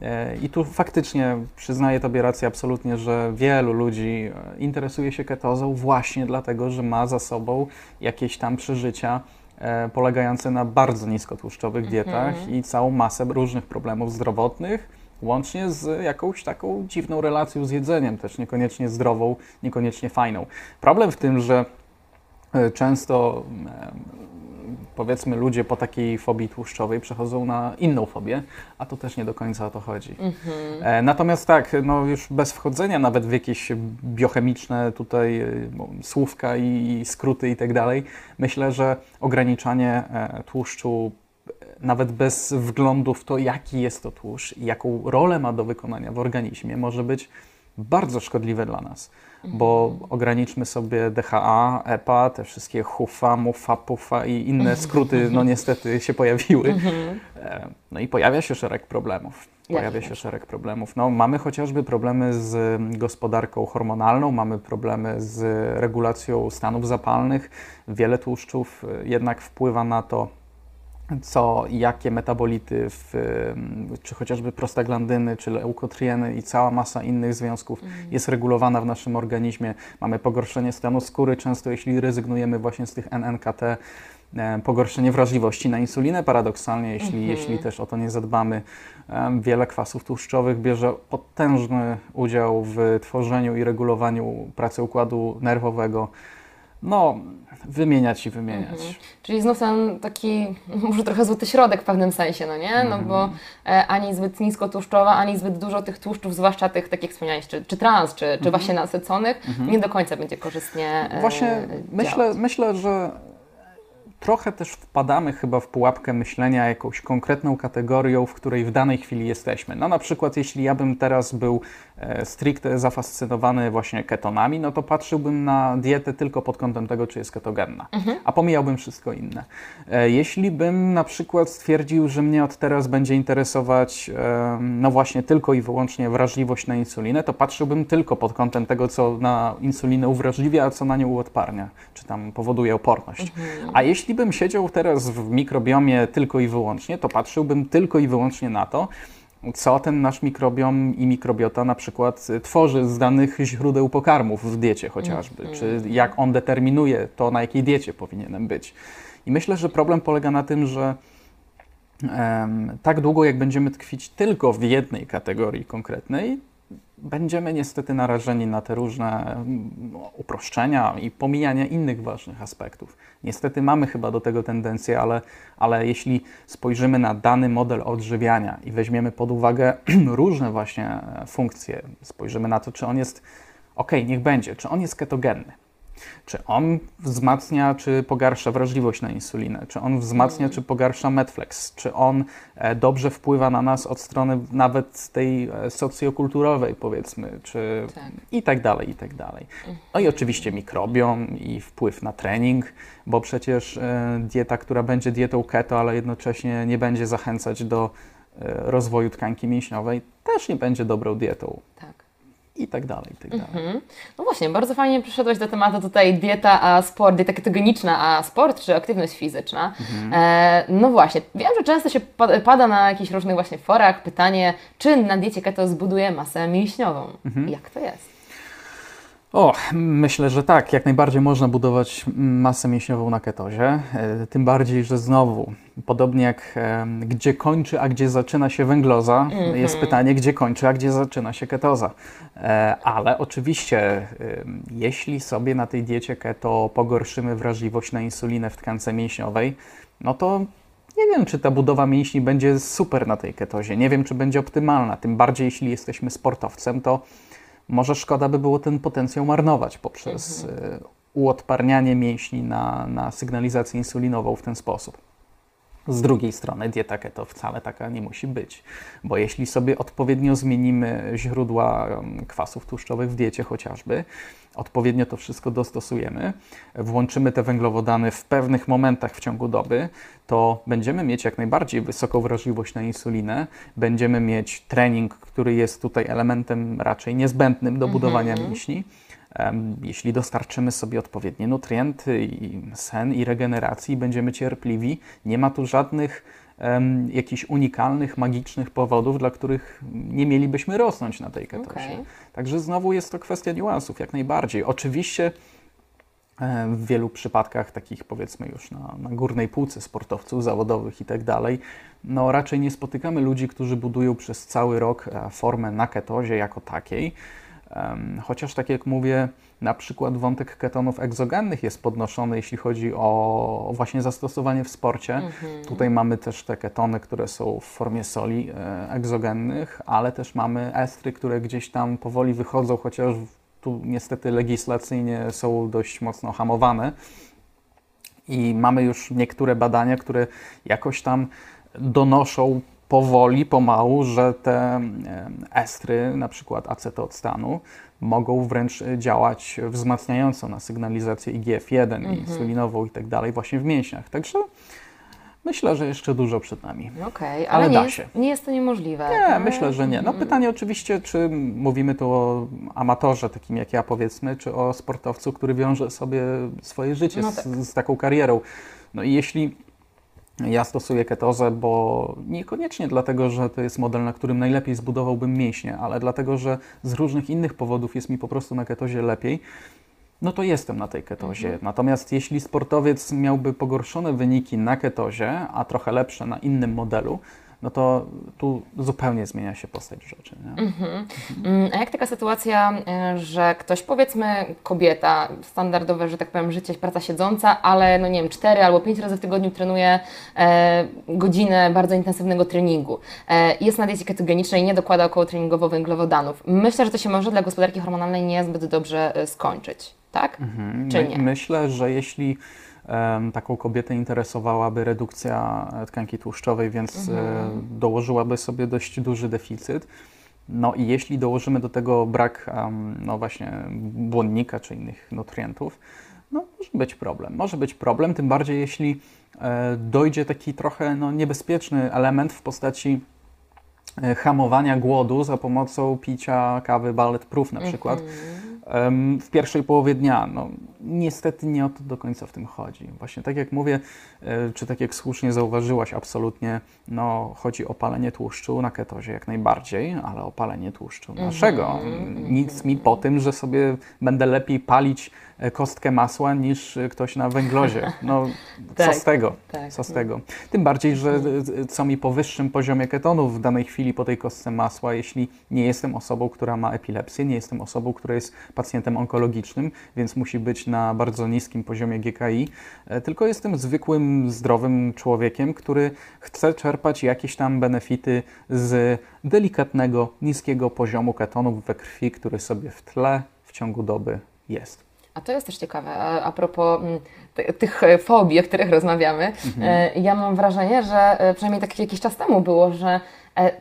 E, I tu faktycznie przyznaję Tobie rację absolutnie, że wielu ludzi interesuje się ketozą właśnie dlatego, że ma za sobą jakieś tam przeżycia polegające na bardzo niskotłuszczowych dietach mm -hmm. i całą masę różnych problemów zdrowotnych, Łącznie z jakąś taką dziwną relacją z jedzeniem, też niekoniecznie zdrową, niekoniecznie fajną. Problem w tym, że e, często e, powiedzmy ludzie po takiej fobii tłuszczowej przechodzą na inną fobię, a to też nie do końca o to chodzi. Mhm. Natomiast tak, no już bez wchodzenia nawet w jakieś biochemiczne tutaj słówka i skróty i tak dalej, myślę, że ograniczanie tłuszczu nawet bez wglądu w to, jaki jest to tłuszcz i jaką rolę ma do wykonania w organizmie, może być bardzo szkodliwe dla nas, bo mhm. ograniczmy sobie DHA, EPA, te wszystkie HUFA, MUFA, PUFA i inne skróty, no niestety się pojawiły. Mhm. E, no i pojawia się szereg problemów. Pojawia się szereg problemów. No, mamy chociażby problemy z gospodarką hormonalną, mamy problemy z regulacją stanów zapalnych. Wiele tłuszczów e, jednak wpływa na to, co, jakie metabolity, w, czy chociażby prostaglandyny, czy leukotrieny i cała masa innych związków mm. jest regulowana w naszym organizmie. Mamy pogorszenie stanu skóry, często jeśli rezygnujemy właśnie z tych NNKT, pogorszenie wrażliwości na insulinę paradoksalnie, jeśli, mm -hmm. jeśli też o to nie zadbamy. Wiele kwasów tłuszczowych bierze potężny udział w tworzeniu i regulowaniu pracy układu nerwowego. No, wymieniać i wymieniać. Mhm. Czyli znów ten taki, (laughs) może trochę złoty środek w pewnym sensie, no nie? No bo mhm. e, ani zbyt nisko tłuszczowa, ani zbyt dużo tych tłuszczów, zwłaszcza tych, tak jak wspomniałeś, czy, czy trans, czy, czy mhm. właśnie nasyconych, mhm. nie do końca będzie korzystnie e, Właśnie myślę, myślę, że trochę też wpadamy chyba w pułapkę myślenia jakąś konkretną kategorią, w której w danej chwili jesteśmy. No na przykład jeśli ja bym teraz był stricte zafascynowany właśnie ketonami, no to patrzyłbym na dietę tylko pod kątem tego, czy jest ketogenna, mhm. a pomijałbym wszystko inne. E, jeśli bym na przykład stwierdził, że mnie od teraz będzie interesować e, no właśnie tylko i wyłącznie wrażliwość na insulinę, to patrzyłbym tylko pod kątem tego, co na insulinę uwrażliwia, a co na nią uodparnia, czy tam powoduje oporność. Mhm. A jeśli bym siedział teraz w mikrobiomie tylko i wyłącznie, to patrzyłbym tylko i wyłącznie na to, co ten nasz mikrobiom i mikrobiota na przykład tworzy z danych źródeł pokarmów w diecie chociażby, mm. czy jak on determinuje to, na jakiej diecie powinienem być. I myślę, że problem polega na tym, że tak długo jak będziemy tkwić tylko w jednej kategorii konkretnej, będziemy niestety narażeni na te różne mm, uproszczenia i pomijanie innych ważnych aspektów. Niestety mamy chyba do tego tendencję, ale, ale jeśli spojrzymy na dany model odżywiania i weźmiemy pod uwagę (clears throat) różne właśnie funkcje, spojrzymy na to, czy on jest ok, niech będzie, czy on jest ketogenny czy on wzmacnia, czy pogarsza wrażliwość na insulinę? Czy on wzmacnia, mm. czy pogarsza Medflex? Czy on e, dobrze wpływa na nas od strony nawet tej e, socjokulturowej, powiedzmy, czy tak. i tak dalej, i tak dalej. No i oczywiście mikrobiom i wpływ na trening, bo przecież e, dieta, która będzie dietą keto, ale jednocześnie nie będzie zachęcać do rozwoju tkanki mięśniowej, też nie będzie dobrą dietą. Tak i tak dalej, i tak dalej. Mhm. No właśnie, bardzo fajnie przyszedłeś do tematu tutaj dieta a sport, dieta ketogeniczna a sport, czy aktywność fizyczna. Mhm. E, no właśnie, wiem, że często się pada na jakichś różnych właśnie forach pytanie, czy na diecie keto zbuduje masę mięśniową. Mhm. Jak to jest? O, myślę, że tak. Jak najbardziej można budować masę mięśniową na ketozie. E, tym bardziej, że znowu, podobnie jak e, gdzie kończy, a gdzie zaczyna się węgloza, mm -hmm. jest pytanie, gdzie kończy, a gdzie zaczyna się ketoza. E, ale oczywiście, jeśli sobie na tej diecie keto pogorszymy wrażliwość na insulinę w tkance mięśniowej, no to nie wiem, czy ta budowa mięśni będzie super na tej ketozie. Nie wiem, czy będzie optymalna. Tym bardziej, jeśli jesteśmy sportowcem, to może szkoda by było ten potencjał marnować poprzez mhm. E, uodparnianie mięśni na, na sygnalizację insulinową w ten sposób. Z drugiej strony dieta keto wcale taka nie musi być, bo jeśli sobie odpowiednio zmienimy źródła kwasów tłuszczowych w diecie chociażby, odpowiednio to wszystko dostosujemy, włączymy te węglowodany w pewnych momentach w ciągu doby, to będziemy mieć jak najbardziej wysoką wrażliwość na insulinę, będziemy mieć trening, który jest tutaj elementem raczej niezbędnym do budowania mm -hmm. mięśni. Jeśli dostarczymy sobie odpowiednie nutrienty i sen i regeneracji, będziemy cierpliwi, nie ma tu żadnych um, jakichś unikalnych, magicznych powodów, dla których nie mielibyśmy rosnąć na tej ketozie. Okay. Także znowu jest to kwestia niuansów, jak najbardziej. Oczywiście e, w wielu przypadkach, takich powiedzmy już na, na górnej półce sportowców zawodowych i tak dalej, no raczej nie spotykamy ludzi, którzy budują przez cały rok e, formę na ketozie jako takiej. Chociaż tak jak mówię, na przykład wątek ketonów egzogennych jest podnoszony, jeśli chodzi o właśnie zastosowanie w sporcie. Mhm. Tutaj mamy też te ketony, które są w formie soli e, egzogennych, ale też mamy estry, które gdzieś tam powoli wychodzą, chociaż tu niestety legislacyjnie są dość mocno hamowane. I mamy już niektóre badania, które jakoś tam donoszą powoli, pomału, że te estry, na przykład acetoctanu, mogą wręcz działać wzmacniająco na sygnalizację IGF-1 mhm. i insulinową i tak dalej właśnie w mięśniach. Także myślę, że jeszcze dużo przed nami. Okej, okay, ale, ale nie, jest, nie jest to niemożliwe. Nie, tak? myślę, że nie. No mhm. pytanie oczywiście, czy mówimy tu o amatorze takim jak ja powiedzmy, czy o sportowcu, który wiąże sobie swoje życie no tak. z, z taką karierą. No i jeśli ja stosuję ketozę, bo niekoniecznie dlatego, że to jest model, na którym najlepiej zbudowałbym mięśnie, ale dlatego, że z różnych innych powodów jest mi po prostu na ketozie lepiej. No to jestem na tej ketozie. Mhm. Natomiast jeśli sportowiec miałby pogorszone wyniki na ketozie, a trochę lepsze na innym modelu, no to tu zupełnie zmienia się postać rzeczy. Mhm. Mm, a jak taka sytuacja, e, że ktoś, powiedzmy kobieta, standardowe, że tak powiem, życie, praca siedząca, ale no nie wiem, cztery albo pięć razy w tygodniu trenuje e, godzinę bardzo intensywnego treningu. E, jest na diecie ketogenicznej, nie dokłada około treningowo węglowodanów. Myślę, że to się może dla gospodarki hormonalnej niezbyt dobrze e, skończyć, tak? Mhm. Czy nie? Myślę, że jeśli taką kobietę interesowałaby redukcja e, tkanki tłuszczowej, więc e, mhm. dołożyłaby sobie dość duży deficyt. No i jeśli dołożymy do tego brak no właśnie błonnika czy innych nutrientów, no może być problem. Może być problem, tym bardziej jeśli e, dojdzie taki trochę no, niebezpieczny element w postaci hamowania głodu za pomocą picia kawy bulletproof na przykład. Mhm w pierwszej połowie dnia. No, niestety nie o to do końca w tym chodzi. Właśnie tak jak mówię, e, czy tak jak słusznie zauważyłaś, absolutnie no, chodzi o palenie tłuszczu na ketozie jak najbardziej, ale o palenie tłuszczu Mhm, naszego. Nic mi po tym, że sobie będę lepiej palić kostkę masła niż e, ktoś na węglozie. No, (laughs) co Tak, z tego? tak. Co z tego? Tym bardziej, że e, co mi po wyższym poziomie ketonów w danej chwili po tej kostce masła, jeśli nie jestem osobą, która ma epilepsję, nie jestem osobą, która jest pacjentem onkologicznym, więc musi być na bardzo niskim poziomie GKI, e, tylko jestem zwykłym, zdrowym człowiekiem, który chce czerpać jakieś tam benefity z delikatnego, niskiego poziomu ketonów we krwi, który sobie w tle w ciągu doby jest. A to jest też ciekawe, a, propos mm, ty- tych e, fobii, o których rozmawiamy. E, Ja mam wrażenie, że e, przynajmniej tak jakiś czas temu było, że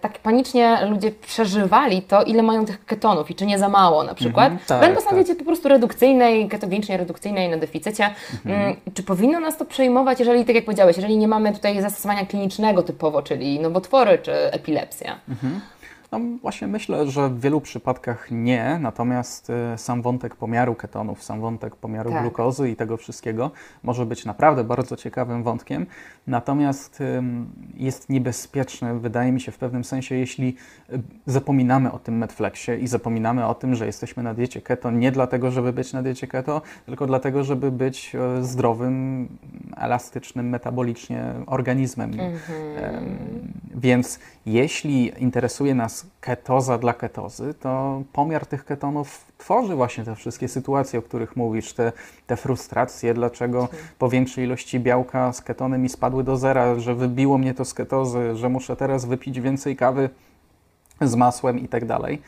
tak panicznie ludzie przeżywali to, ile mają tych ketonów i czy nie za mało na przykład. Mhm, tak, Będąc na tak. diecie po prostu redukcyjnej, ketogenicznie redukcyjnej, na deficycie. Mm, Czy powinno nas to przejmować, jeżeli, tak jak powiedziałeś, jeżeli nie mamy tutaj zastosowania klinicznego typowo, czyli nowotwory czy epilepsja? No właśnie myślę, że w wielu przypadkach nie, natomiast e, sam wątek pomiaru ketonów, sam wątek pomiaru Tak. glukozy i tego wszystkiego może być naprawdę bardzo ciekawym wątkiem, natomiast jest niebezpieczny, wydaje mi się w pewnym sensie, jeśli y, zapominamy o tym Netflixie i zapominamy o tym, że jesteśmy na diecie keto nie dlatego, żeby być na diecie keto, tylko dlatego, żeby być e, zdrowym, elastycznym metabolicznie organizmem. Em, Więc jeśli interesuje nas ketoza dla ketozy, to pomiar tych ketonów tworzy właśnie te wszystkie sytuacje, o których mówisz, te, te frustracje, dlaczego po większej ilości białka z ketony mi spadły do zera, że wybiło mnie to z ketozy, że muszę teraz wypić więcej kawy z masłem i tak dalej.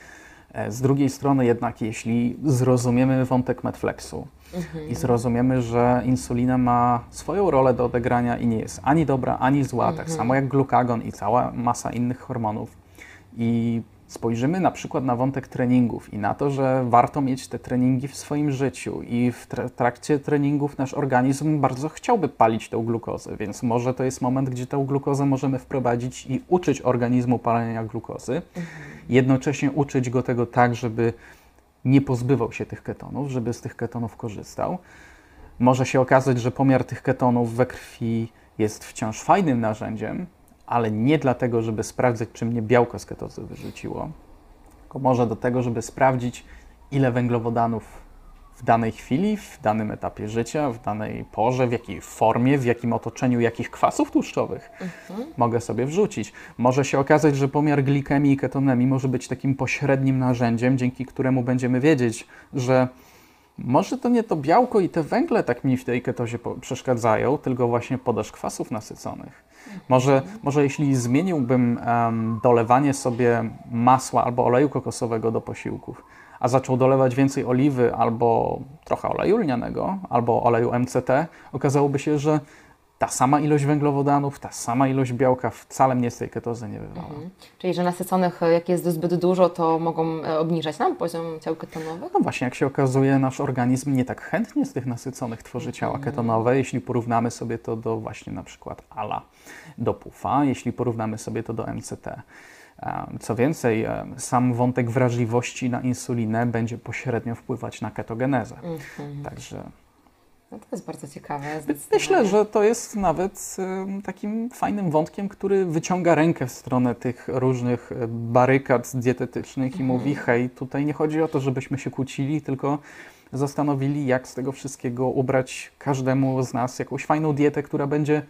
E, Z drugiej strony jednak, jeśli zrozumiemy wątek Medflexu i zrozumiemy, że insulina ma swoją rolę do odegrania i nie jest ani dobra, ani zła, tak samo jak glukagon i cała masa innych hormonów i spojrzymy na przykład na wątek treningów i na to, że warto mieć te treningi w swoim życiu. I w tra- trakcie treningów nasz organizm bardzo chciałby palić tą glukozę, więc może to jest moment, gdzie tę glukozę możemy wprowadzić i uczyć organizmu palenia glukozy, jednocześnie uczyć go tego tak, żeby nie pozbywał się tych ketonów, żeby z tych ketonów korzystał. Może się okazać, że pomiar tych ketonów we krwi jest wciąż fajnym narzędziem, ale nie dlatego, żeby sprawdzać, czy mnie białko z ketozy wyrzuciło, tylko może do tego, żeby sprawdzić, ile węglowodanów w danej chwili, w danym etapie życia, w danej porze, w jakiej formie, w jakim otoczeniu, jakich kwasów tłuszczowych mogę sobie wrzucić. Może się okazać, że pomiar glikemii i ketonemii może być takim pośrednim narzędziem, dzięki któremu będziemy wiedzieć, że może to nie to białko i te węgle tak mi w tej ketozie przeszkadzają, tylko właśnie podaż kwasów nasyconych. Może, może jeśli zmieniłbym em, dolewanie sobie masła albo oleju kokosowego do posiłków, a zaczął dolewać więcej oliwy albo trochę oleju lnianego, albo oleju MCT, okazałoby się, że ta sama ilość węglowodanów, ta sama ilość białka wcale mnie z tej ketozy nie wywala. Czyli, że nasyconych, e, jak jest zbyt dużo, to mogą e, obniżać nam poziom ciał ketonowych? No właśnie, jak się okazuje, nasz organizm nie tak chętnie z tych nasyconych tworzy ciała ketonowe, jeśli porównamy sobie to do właśnie na przykład ALA, do PUFA, jeśli porównamy sobie to do MCT. Em, Co więcej, sam wątek wrażliwości na insulinę będzie pośrednio wpływać na ketogenezę. Także No to jest bardzo ciekawe. myślę, że to jest nawet takim fajnym wątkiem, który wyciąga rękę w stronę tych różnych e, barykad dietetycznych i mówi: hej, tutaj nie chodzi o to, żebyśmy się kłócili, tylko zastanowili, jak z tego wszystkiego ubrać każdemu z nas jakąś fajną dietę, która będzie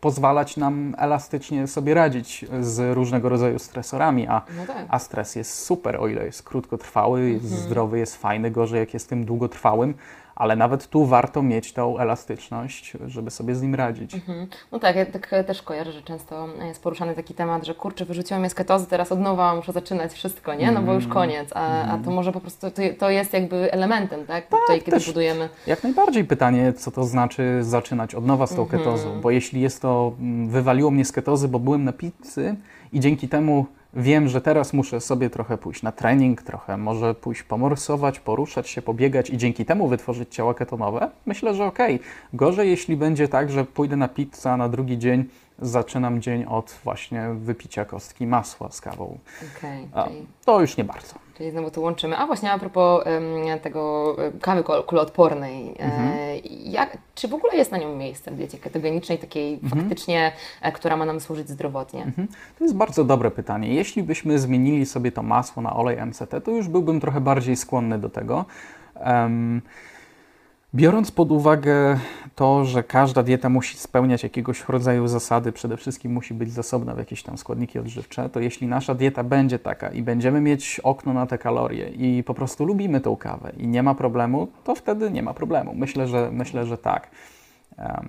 pozwalać nam elastycznie sobie radzić z różnego rodzaju stresorami, a, No tak. a stres jest super, o ile jest krótkotrwały, jest zdrowy, jest fajny, gorzej jak jest tym długotrwałym, ale nawet tu warto mieć tą elastyczność, żeby sobie z nim radzić. Mhm. No tak, ja tak też kojarzę, że często jest poruszany taki temat, że kurczę, wyrzuciłam mnie z ketozy, teraz od nowa muszę zaczynać wszystko, nie? No bo już koniec, a, a to może po prostu, to, to jest jakby elementem, tak? Tutaj, kiedy budujemy... Jak najbardziej pytanie, co to znaczy zaczynać od nowa z tą ketozą, bo jeśli jest to, mm, wywaliło mnie z ketozy, bo byłem na pizzy i dzięki temu wiem, że teraz muszę sobie trochę pójść na trening, trochę może pójść pomorsować, poruszać się, pobiegać i dzięki temu wytworzyć ciała ketonowe, myślę, że okej. Gorzej, jeśli będzie tak, że pójdę na pizzę, a na drugi dzień zaczynam dzień od właśnie wypicia kostki masła z kawą. A, czyli to już nie bardzo. Czyli znowu to łączymy. A właśnie a propos em, tego kawy kul- kuloodpornej, e, jak, czy w ogóle jest na nią miejsce w diecie ketogenicznej, takiej faktycznie, e, która ma nam służyć zdrowotnie? Mhm. To jest bardzo dobre pytanie. Jeśli byśmy zmienili sobie to masło na olej MCT, to już byłbym trochę bardziej skłonny do tego. Em, biorąc pod uwagę to, że każda dieta musi spełniać jakiegoś rodzaju zasady, przede wszystkim musi być zasobna w jakieś tam składniki odżywcze, to jeśli nasza dieta będzie taka i będziemy mieć okno na te kalorie i po prostu lubimy tą kawę i nie ma problemu, to wtedy nie ma problemu. Myślę, że, myślę, że tak. No,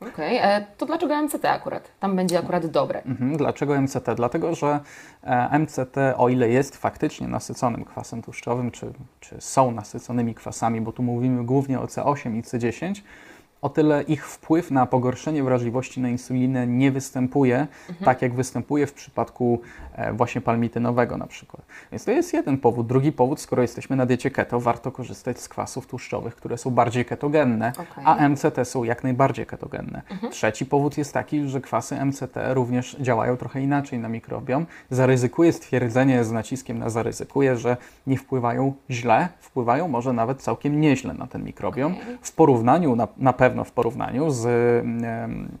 Okej, e, to dlaczego MCT akurat? Tam będzie akurat dobre. Mhm. Dlaczego MCT? Dlatego, że e, MCT, o ile jest faktycznie nasyconym kwasem tłuszczowym, czy, czy są nasyconymi kwasami, bo tu mówimy głównie o C8 i C10, o tyle ich wpływ na pogorszenie wrażliwości na insulinę nie występuje tak, jak występuje w przypadku e, właśnie palmitynowego na przykład. Więc to jest jeden powód. Drugi powód, skoro jesteśmy na diecie keto, warto korzystać z kwasów tłuszczowych, które są bardziej ketogenne, Okej. a MCT są jak najbardziej ketogenne. Trzeci powód jest taki, że kwasy MCT również działają trochę inaczej na mikrobiom. Zaryzykuję stwierdzenie z naciskiem na zaryzykuję, że nie wpływają źle, wpływają może nawet całkiem nieźle na ten mikrobiom. Okej. W porównaniu, na, na pewno w porównaniu z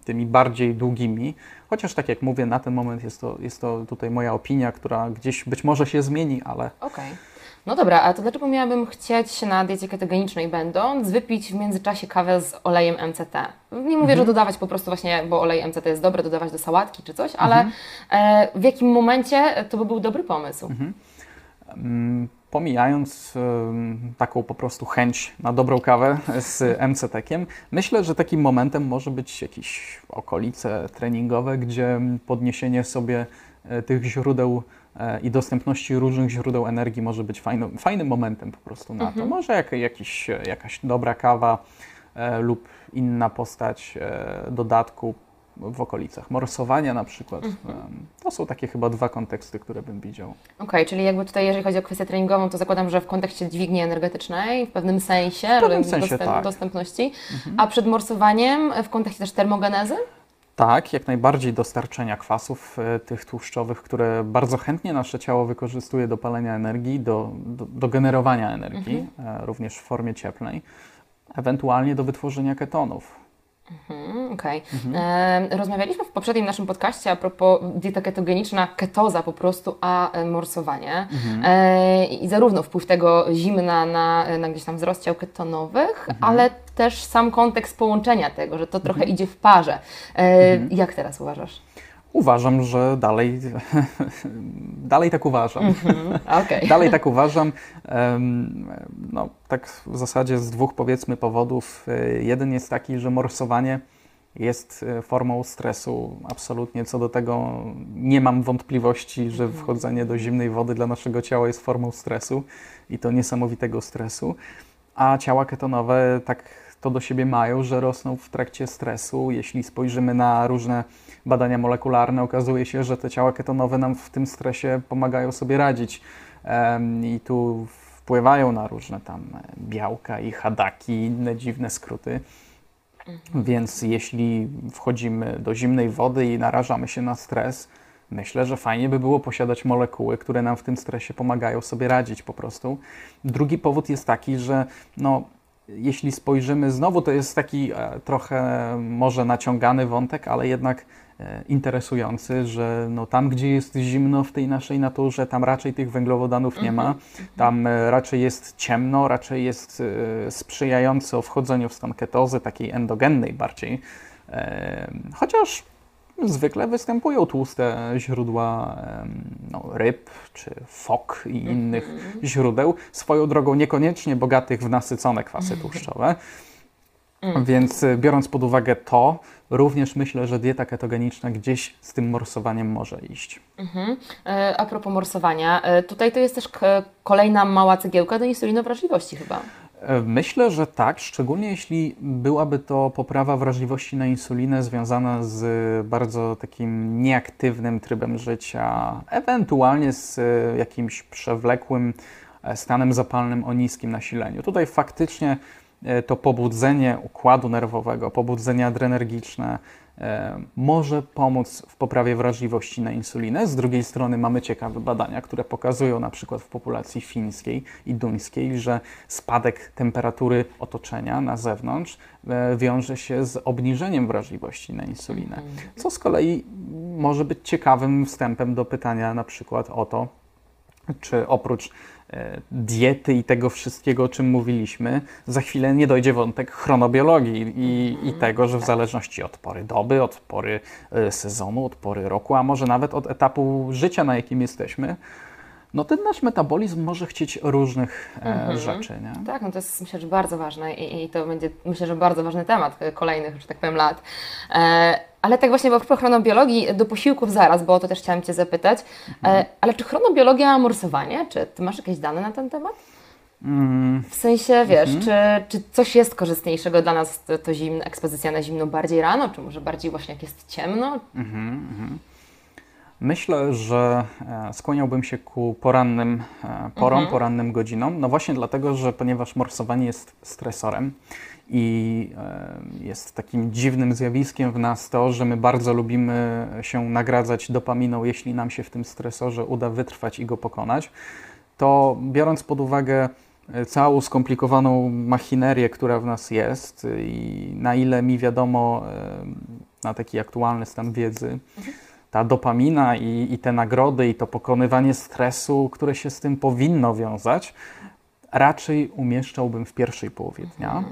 tymi bardziej długimi, chociaż tak jak mówię, na ten moment jest to, jest to tutaj moja opinia, która gdzieś być może się zmieni, ale Okej. No dobra, a to dlaczego miałabym chcieć na diecie ketogenicznej będąc wypić w międzyczasie kawę z olejem MCT? Nie mówię, że dodawać po prostu właśnie, bo olej MCT jest dobry, dodawać do sałatki czy coś, ale e, w jakim momencie to by był dobry pomysł? Mm, Pomijając taką po prostu chęć na dobrą kawę z MCT-kiem, myślę, że takim momentem może być jakieś okolice treningowe, gdzie podniesienie sobie e, tych źródeł e, i dostępności różnych źródeł energii może być fajno, fajnym momentem po prostu na to. Może jak, jakiś, jakaś dobra kawa e, lub inna postać dodatku w okolicach morsowania na przykład. Em, To są takie chyba dwa konteksty, które bym widział. Okej, czyli jakby tutaj, jeżeli chodzi o kwestię treningową, to zakładam, że w kontekście dźwigni energetycznej, w pewnym sensie, W pewnym sensie, tak. dostępności, a przed morsowaniem w kontekście też termogenezy? Tak, jak najbardziej dostarczenia kwasów e, tych tłuszczowych, które bardzo chętnie nasze ciało wykorzystuje do palenia energii, do, do, do generowania energii, e, również w formie cieplnej, ewentualnie do wytworzenia ketonów. Mm, Okej. E, Rozmawialiśmy w poprzednim naszym podcaście a propos dieta ketogeniczna, ketoza po prostu, a e, morsowanie. E, I zarówno wpływ tego zimna na, na gdzieś tam wzrost ciał ketonowych, ale też sam kontekst połączenia tego, że to trochę idzie w parze. E, Jak teraz uważasz? Uważam, że dalej, (laughs) dalej tak uważam. Okej. (laughs) Dalej tak uważam. No, tak w zasadzie z dwóch powiedzmy powodów. E, Jeden jest taki, że morsowanie jest e, formą stresu. Absolutnie co do tego nie mam wątpliwości, że wchodzenie do zimnej wody dla naszego ciała jest formą stresu i to niesamowitego stresu. A ciała ketonowe tak to do siebie mają, że rosną w trakcie stresu. Jeśli spojrzymy na różne badania molekularne, okazuje się, że te ciała ketonowe nam w tym stresie pomagają sobie radzić. I tu wpływają na różne tam białka i hadaki i inne dziwne skróty. Więc jeśli wchodzimy do zimnej wody i narażamy się na stres, myślę, że fajnie by było posiadać molekuły, które nam w tym stresie pomagają sobie radzić po prostu. Drugi powód jest taki, że no, jeśli spojrzymy, znowu to jest taki e, trochę może naciągany wątek, ale jednak interesujący, że no, tam, gdzie jest zimno w tej naszej naturze, tam raczej tych węglowodanów nie ma. Tam e, raczej jest ciemno, raczej jest e, sprzyjająco wchodzeniu w stan ketozy, takiej endogennej bardziej. E, Chociaż zwykle występują tłuste źródła no, ryb czy fok i innych źródeł. Swoją drogą niekoniecznie bogatych w nasycone kwasy (laughs) tłuszczowe. Więc e, biorąc pod uwagę to, również myślę, że dieta ketogeniczna gdzieś z tym morsowaniem może iść. Mhm. E, A propos morsowania, e, tutaj to jest też kolejna mała cegiełka do insulinowrażliwości chyba. E, Myślę, że tak, szczególnie jeśli byłaby to poprawa wrażliwości na insulinę związana z bardzo takim nieaktywnym trybem życia, ewentualnie z jakimś przewlekłym stanem zapalnym o niskim nasileniu. Tutaj faktycznie to pobudzenie układu nerwowego, pobudzenie adrenergiczne e, może pomóc w poprawie wrażliwości na insulinę. Z drugiej strony mamy ciekawe badania, które pokazują na przykład w populacji fińskiej i duńskiej, że spadek temperatury otoczenia na zewnątrz e, wiąże się z obniżeniem wrażliwości na insulinę, co z kolei może być ciekawym wstępem do pytania na przykład o to, czy oprócz e, diety i tego wszystkiego, o czym mówiliśmy, za chwilę nie dojdzie wątek chronobiologii i, i tego, że w zależności od pory doby, od pory e, sezonu, od pory roku, a może nawet od etapu życia, na jakim jesteśmy, no ten nasz metabolizm może chcieć różnych e, rzeczy. Nie? Tak, no to jest myślę, że bardzo ważne i, i to będzie myślę, że bardzo ważny temat e, kolejnych, że tak powiem, lat. E, ale tak właśnie, bo propos chronobiologii, do posiłków zaraz, bo o to też chciałam Cię zapytać. E, ale czy chronobiologia ma morsowanie? Czy Ty masz jakieś dane na ten temat? W sensie, wiesz, czy, czy coś jest korzystniejszego dla nas, to, to zimno, ekspozycja na zimno bardziej rano, czy może bardziej właśnie jak jest ciemno? Myślę, że e, skłaniałbym się ku porannym e, porom, porannym godzinom. No właśnie dlatego, że ponieważ morsowanie jest stresorem i e, jest takim dziwnym zjawiskiem w nas to, że my bardzo lubimy się nagradzać dopaminą, jeśli nam się w tym stresorze uda wytrwać i go pokonać, to biorąc pod uwagę całą skomplikowaną machinerię, która w nas jest i na ile mi wiadomo na taki aktualny stan wiedzy, ta dopamina i, i te nagrody i to pokonywanie stresu, które się z tym powinno wiązać, raczej umieszczałbym w pierwszej połowie dnia. E,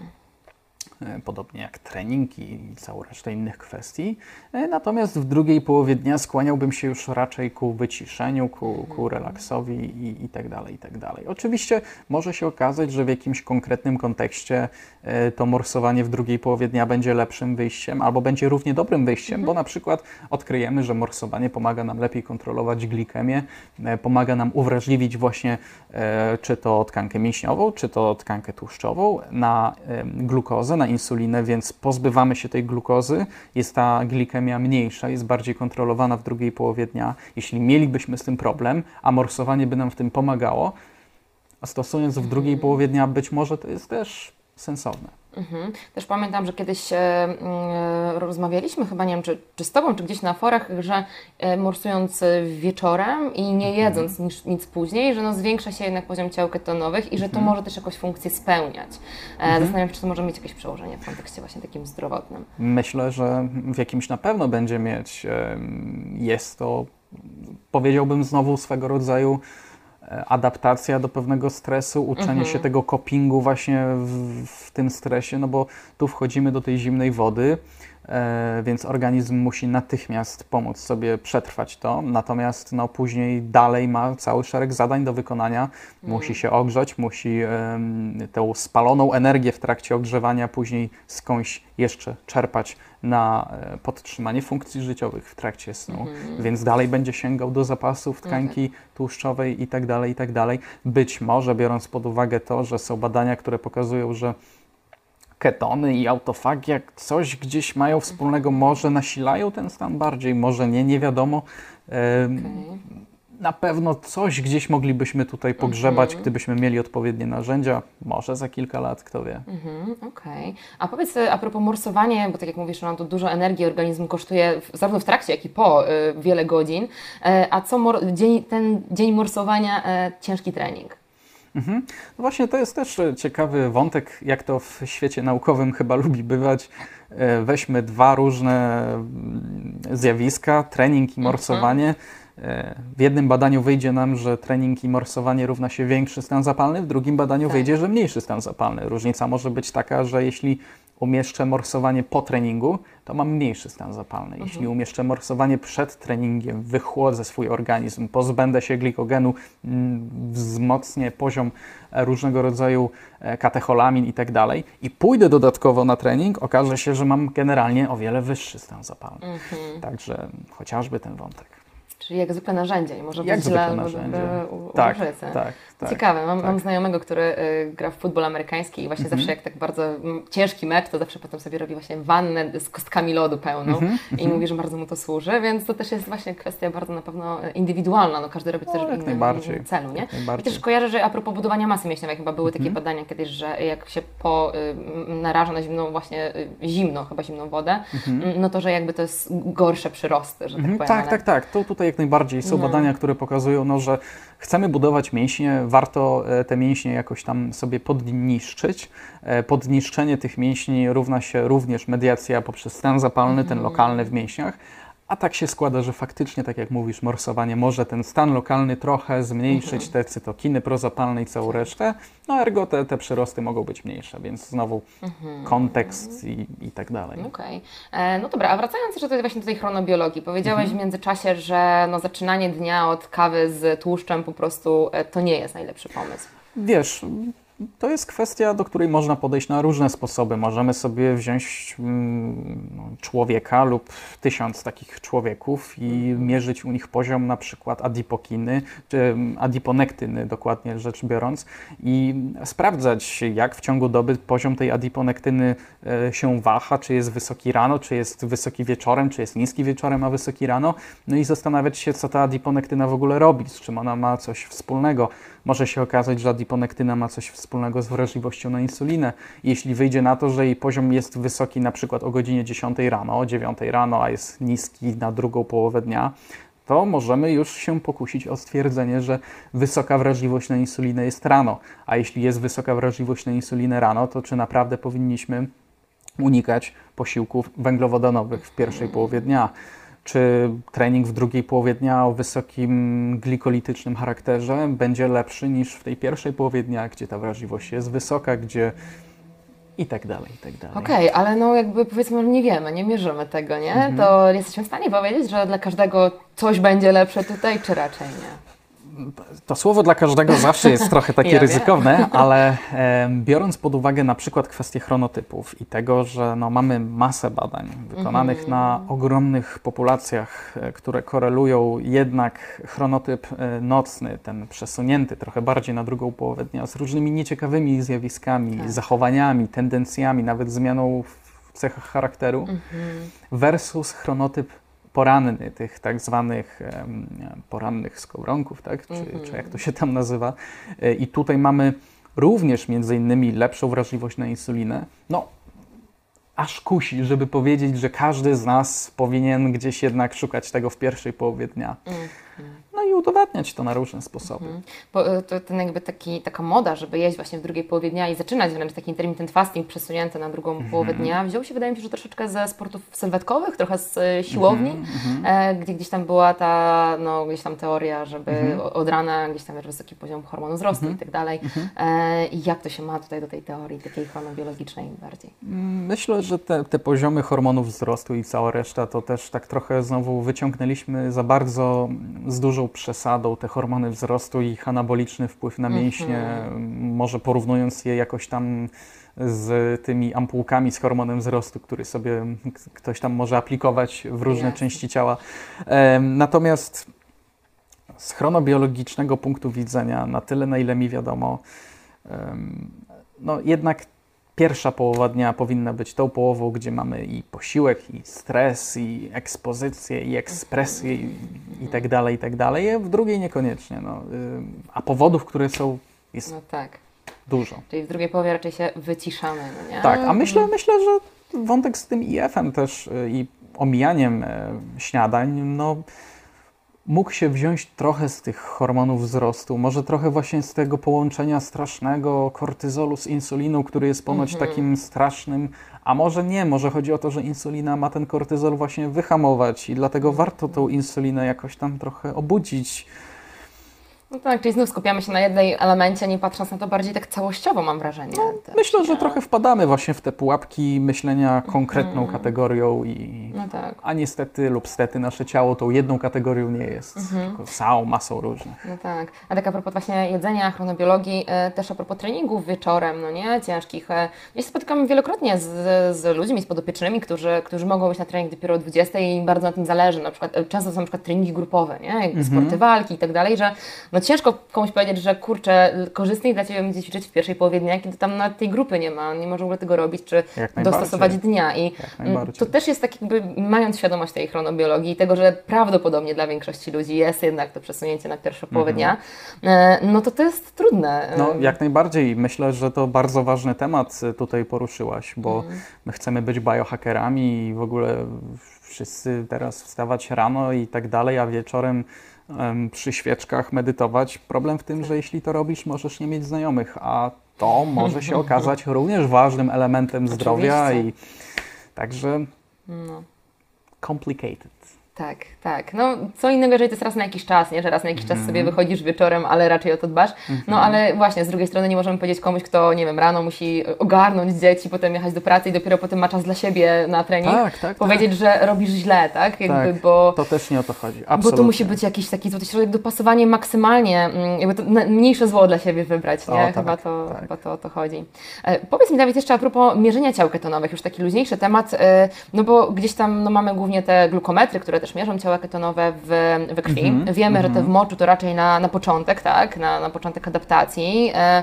Podobnie jak trening i całą resztę innych kwestii. E, Natomiast w drugiej połowie dnia skłaniałbym się już raczej ku wyciszeniu, ku, ku relaksowi i, i tak dalej, i tak dalej. Oczywiście może się okazać, że w jakimś konkretnym kontekście e, to morsowanie w drugiej połowie dnia będzie lepszym wyjściem albo będzie równie dobrym wyjściem, bo na przykład odkryjemy, że morsowanie pomaga nam lepiej kontrolować glikemię, e, pomaga nam uwrażliwić właśnie e, czy to tkankę mięśniową, czy to tkankę tłuszczową na e, glukozę, na insulinę, więc pozbywamy się tej glukozy, jest ta glikemia mniejsza, jest bardziej kontrolowana w drugiej połowie dnia. Jeśli mielibyśmy z tym problem, a morsowanie by nam w tym pomagało, a stosując w drugiej połowie dnia, być może to jest też sensowne. Mhm. Też pamiętam, że kiedyś e, mm, rozmawialiśmy, chyba nie wiem, czy, czy z Tobą, czy gdzieś na forach, że e, morsując e, wieczorem i nie Mhm. jedząc nic, nic później, że no zwiększa się jednak poziom ciał ketonowych i że to Mhm. może też jakąś funkcję spełniać. E, Zastanawiam się, czy to może mieć jakieś przełożenie w kontekście właśnie takim zdrowotnym. Myślę, że w jakimś na pewno będzie mieć. Jest to, powiedziałbym, znowu swego rodzaju e, adaptacja do pewnego stresu, uczenie się tego copingu właśnie w, w tym stresie, no bo tu wchodzimy do tej zimnej wody, e, więc organizm musi natychmiast pomóc sobie przetrwać to, natomiast no, później dalej ma cały szereg zadań do wykonania, musi się ogrzać, musi tę spaloną energię w trakcie ogrzewania później skądś jeszcze czerpać na e, podtrzymanie funkcji życiowych w trakcie snu, więc dalej będzie sięgał do zapasów tkanki tłuszczowej i tak dalej, i tak dalej. Być może, biorąc pod uwagę to, że są badania, które pokazują, że ketony i autofagia coś gdzieś mają wspólnego, może nasilają ten stan bardziej, może nie, nie wiadomo. Na pewno coś gdzieś moglibyśmy tutaj pogrzebać, gdybyśmy mieli odpowiednie narzędzia. Może za kilka lat, kto wie. Mhm, Okej. A powiedz e, a propos morsowania, bo tak jak mówisz, ono to dużo energii organizm kosztuje zarówno w trakcie, jak i po y, wiele godzin. E, a co dzień, ten dzień morsowania, ciężki trening? Mhm. No właśnie, to jest też e, ciekawy wątek, jak to w świecie naukowym chyba lubi bywać. E, Weźmy dwa różne mm, zjawiska, trening i morsowanie. E, W jednym badaniu wyjdzie nam, że trening i morsowanie równa się większy stan zapalny, w drugim badaniu Tak. wyjdzie, że mniejszy stan zapalny. Różnica może być taka, że jeśli umieszczę morsowanie po treningu, to mam mniejszy stan zapalny. Jeśli umieszczę morsowanie przed treningiem, wychłodzę swój organizm, pozbędę się glikogenu, mm, wzmocnię poziom e, różnego rodzaju e, katecholamin i tak dalej i pójdę dodatkowo na trening, okaże się, że mam generalnie o wiele wyższy stan zapalny. Także chociażby ten wątek. Czyli jak zwykle narzędzie i może Jak być dla Tak, użycy. tak, tak. Ciekawe, mam, tak. mam znajomego, który y, gra w futbol amerykański i właśnie Mhm. zawsze jak tak bardzo mm, ciężki mecz, to zawsze potem sobie robi właśnie wannę z kostkami lodu pełną Mhm, i mówi, że bardzo mu to służy, więc to też jest właśnie kwestia bardzo na pewno indywidualna, no każdy robi No, coś w innym, najbardziej. celu, nie? I też kojarzę, że a propos budowania masy mięśniowej, chyba były takie Mhm. badania kiedyś, że jak się po, y, naraża na zimną właśnie, y, zimną, chyba zimną wodę, mm, no to, że jakby to jest gorsze przyrosty, że tak Mhm, powiem. tak, tak, tak. To tutaj jak najbardziej są No. badania, które pokazują, no, że chcemy budować mięśnie, warto e, te mięśnie jakoś tam sobie podniszczyć. E, Podniszczenie tych mięśni równa się również mediacja poprzez stan zapalny, Mhm. ten lokalny w mięśniach. A tak się składa, że faktycznie, tak jak mówisz, morsowanie może ten stan lokalny trochę zmniejszyć, Mhm. te cytokiny prozapalne i całą resztę, no ergo te, te przyrosty mogą być mniejsze, więc znowu Mhm. kontekst i, i tak dalej. Okej. E, No dobra, a wracając jeszcze do, właśnie do tej chronobiologii. Powiedziałeś Mhm. w międzyczasie, że no, zaczynanie dnia od kawy z tłuszczem po prostu e, to nie jest najlepszy pomysł. Wiesz, to jest kwestia, do której można podejść na różne sposoby. Możemy sobie wziąć mm, no, człowieka lub tysiąc takich człowieków i mierzyć u nich poziom na przykład adipokiny, czy mm, adiponektyny dokładnie rzecz biorąc i sprawdzać, jak w ciągu doby poziom tej adiponektyny e, się waha, czy jest wysoki rano, czy jest wysoki wieczorem, czy jest niski wieczorem, a wysoki rano, no i zastanawiać się, co ta adiponektyna w ogóle robi, z czym ona ma coś wspólnego. Może się okazać, że adiponektyna ma coś wspólnego z wrażliwością na insulinę. Jeśli wyjdzie na to, że jej poziom jest wysoki na przykład o godzinie 10 rano, o 9 rano, a jest niski na drugą połowę dnia, to możemy już się pokusić o stwierdzenie, że wysoka wrażliwość na insulinę jest rano. A jeśli jest wysoka wrażliwość na insulinę rano, to czy naprawdę powinniśmy unikać posiłków węglowodanowych w pierwszej połowie dnia? Czy trening w drugiej połowie dnia o wysokim glikolitycznym charakterze będzie lepszy niż w tej pierwszej połowie dnia, gdzie ta wrażliwość jest wysoka, gdzie i tak dalej, i tak dalej. Okej, ale no jakby powiedzmy, że nie wiemy, nie mierzymy tego, nie? Mhm. To jesteśmy w stanie powiedzieć, że dla każdego coś będzie lepsze tutaj, czy raczej nie? To słowo dla każdego zawsze jest trochę takie (laughs) Ja wiem. ryzykowne, ale e, biorąc pod uwagę na przykład kwestię chronotypów i tego, że no, mamy masę badań wykonanych Mhm. na ogromnych populacjach, e, które korelują jednak chronotyp e, nocny, ten przesunięty trochę bardziej na drugą połowę dnia, z różnymi nieciekawymi zjawiskami, Tak. zachowaniami, tendencjami, nawet zmianą w cechach charakteru, Mhm. versus chronotyp poranny, tych tak zwanych porannych skowronków, tak? czy, Mhm. czy jak to się tam nazywa. E, I tutaj mamy również między innymi lepszą wrażliwość na insulinę. No, aż kusi, żeby powiedzieć, że każdy z nas powinien gdzieś jednak szukać tego w pierwszej połowie dnia. Mhm. I udowadniać to na różne sposoby. Bo y, to ten jakby taki, taka moda, żeby jeść właśnie w drugiej połowie dnia i zaczynać wręcz taki intermittent fasting przesunięty na drugą Mhm. połowę dnia, wziął się wydaje mi się, że troszeczkę ze sportów sylwetkowych, trochę z y, siłowni, Mhm, e, gdzie gdzieś tam była ta, no gdzieś tam teoria, żeby Mhm. od rana gdzieś tam wysoki poziom hormonu wzrostu i tak dalej. Mhm. E, I jak to się ma tutaj do tej teorii takiej chronobiologicznej bardziej? Myślę, że te, te poziomy hormonów wzrostu i cała reszta to też tak trochę znowu wyciągnęliśmy za bardzo z dużą przesadą te hormony wzrostu i ich anaboliczny wpływ na mięśnie, może porównując je jakoś tam z tymi ampułkami z hormonem wzrostu, który sobie ktoś tam może aplikować w różne Jasne. części ciała. Natomiast z chronobiologicznego punktu widzenia, na tyle na ile mi wiadomo, no jednak pierwsza połowa dnia powinna być tą połową, gdzie mamy i posiłek, i stres, i ekspozycję, i ekspresję, i, i tak dalej, i tak dalej. W drugiej niekoniecznie. No. Ym, A powodów, które są, jest No tak. dużo. Czyli w drugiej połowie raczej się wyciszamy, no nie? Tak, a myślę, myślę, że wątek z tym IF-em też y, i omijaniem e, śniadań, no mógł się wziąć trochę z tych hormonów wzrostu, może trochę właśnie z tego połączenia strasznego kortyzolu z insuliną, który jest ponoć Mhm. takim strasznym, a może nie, może chodzi o to, że insulina ma ten kortyzol właśnie wyhamować i dlatego warto tą insulinę jakoś tam trochę obudzić. No tak, czyli znów skupiamy się na jednej elemencie, nie patrząc na to bardziej tak całościowo, mam wrażenie. Też, Myślę, że trochę wpadamy właśnie w te pułapki myślenia konkretną kategorią i No tak. a niestety lub stety nasze ciało tą jedną kategorią nie jest, tylko całą masą różnych. No tak. A tak a propos właśnie jedzenia, chronobiologii, e, też a propos treningów wieczorem, no nie, ciężkich. E, ja się spotykam wielokrotnie z, z ludźmi, z podopiecznymi, którzy, którzy mogą być na trening dopiero o 20 i im bardzo na tym zależy. Na przykład, e, często są na przykład treningi grupowe, nie, jakby sporty walki i tak dalej, że no ciężko komuś powiedzieć, że kurczę, korzystniej dla Ciebie będzie ćwiczyć w pierwszej połowie dnia, kiedy tam nawet tej grupy nie ma, nie może w ogóle tego robić, czy dostosować dnia. I to też jest tak jakby, mając świadomość tej chronobiologii i tego, że prawdopodobnie dla większości ludzi jest jednak to przesunięcie na pierwszą połowę dnia, e, no to to jest trudne. Mhm. No, E, jak najbardziej. Myślę, że to bardzo ważny temat y, tutaj poruszyłaś, bo my chcemy być biohackerami i w ogóle wszyscy teraz wstawać rano i tak dalej, a wieczorem em, przy świeczkach medytować. Problem w tym, że jeśli to robisz, możesz nie mieć znajomych, a to może się okazać (laughs) również ważnym elementem zdrowia i także No. complicated. Tak, tak. No, co innego, jeżeli to jest raz na jakiś czas, nie? Że raz na jakiś czas sobie wychodzisz wieczorem, ale raczej o to dbasz. No, ale właśnie, z drugiej strony nie możemy powiedzieć komuś, kto, nie wiem, rano musi ogarnąć dzieci, potem jechać do pracy i dopiero potem ma czas dla siebie na trening. Tak, tak, Powiedzieć, że robisz źle, tak? Jakby, Tak, bo... To też nie o to chodzi. Bo Absolutnie. to musi być jakiś taki złoty środek, dopasowanie maksymalnie, mm, jakby to mniejsze zło dla siebie wybrać, nie? O, tak, chyba, to, tak. chyba to o to chodzi. E, powiedz mi, Dawid, jeszcze a propos mierzenia ciał ketonowych, już taki luźniejszy temat, e, no bo gdzieś tam no, mamy głównie te glukometry, które też mierzą ciała ketonowe w, we krwi. Mhm, Wiemy, że te w moczu to raczej na, na początek, tak? Na, na początek adaptacji. E,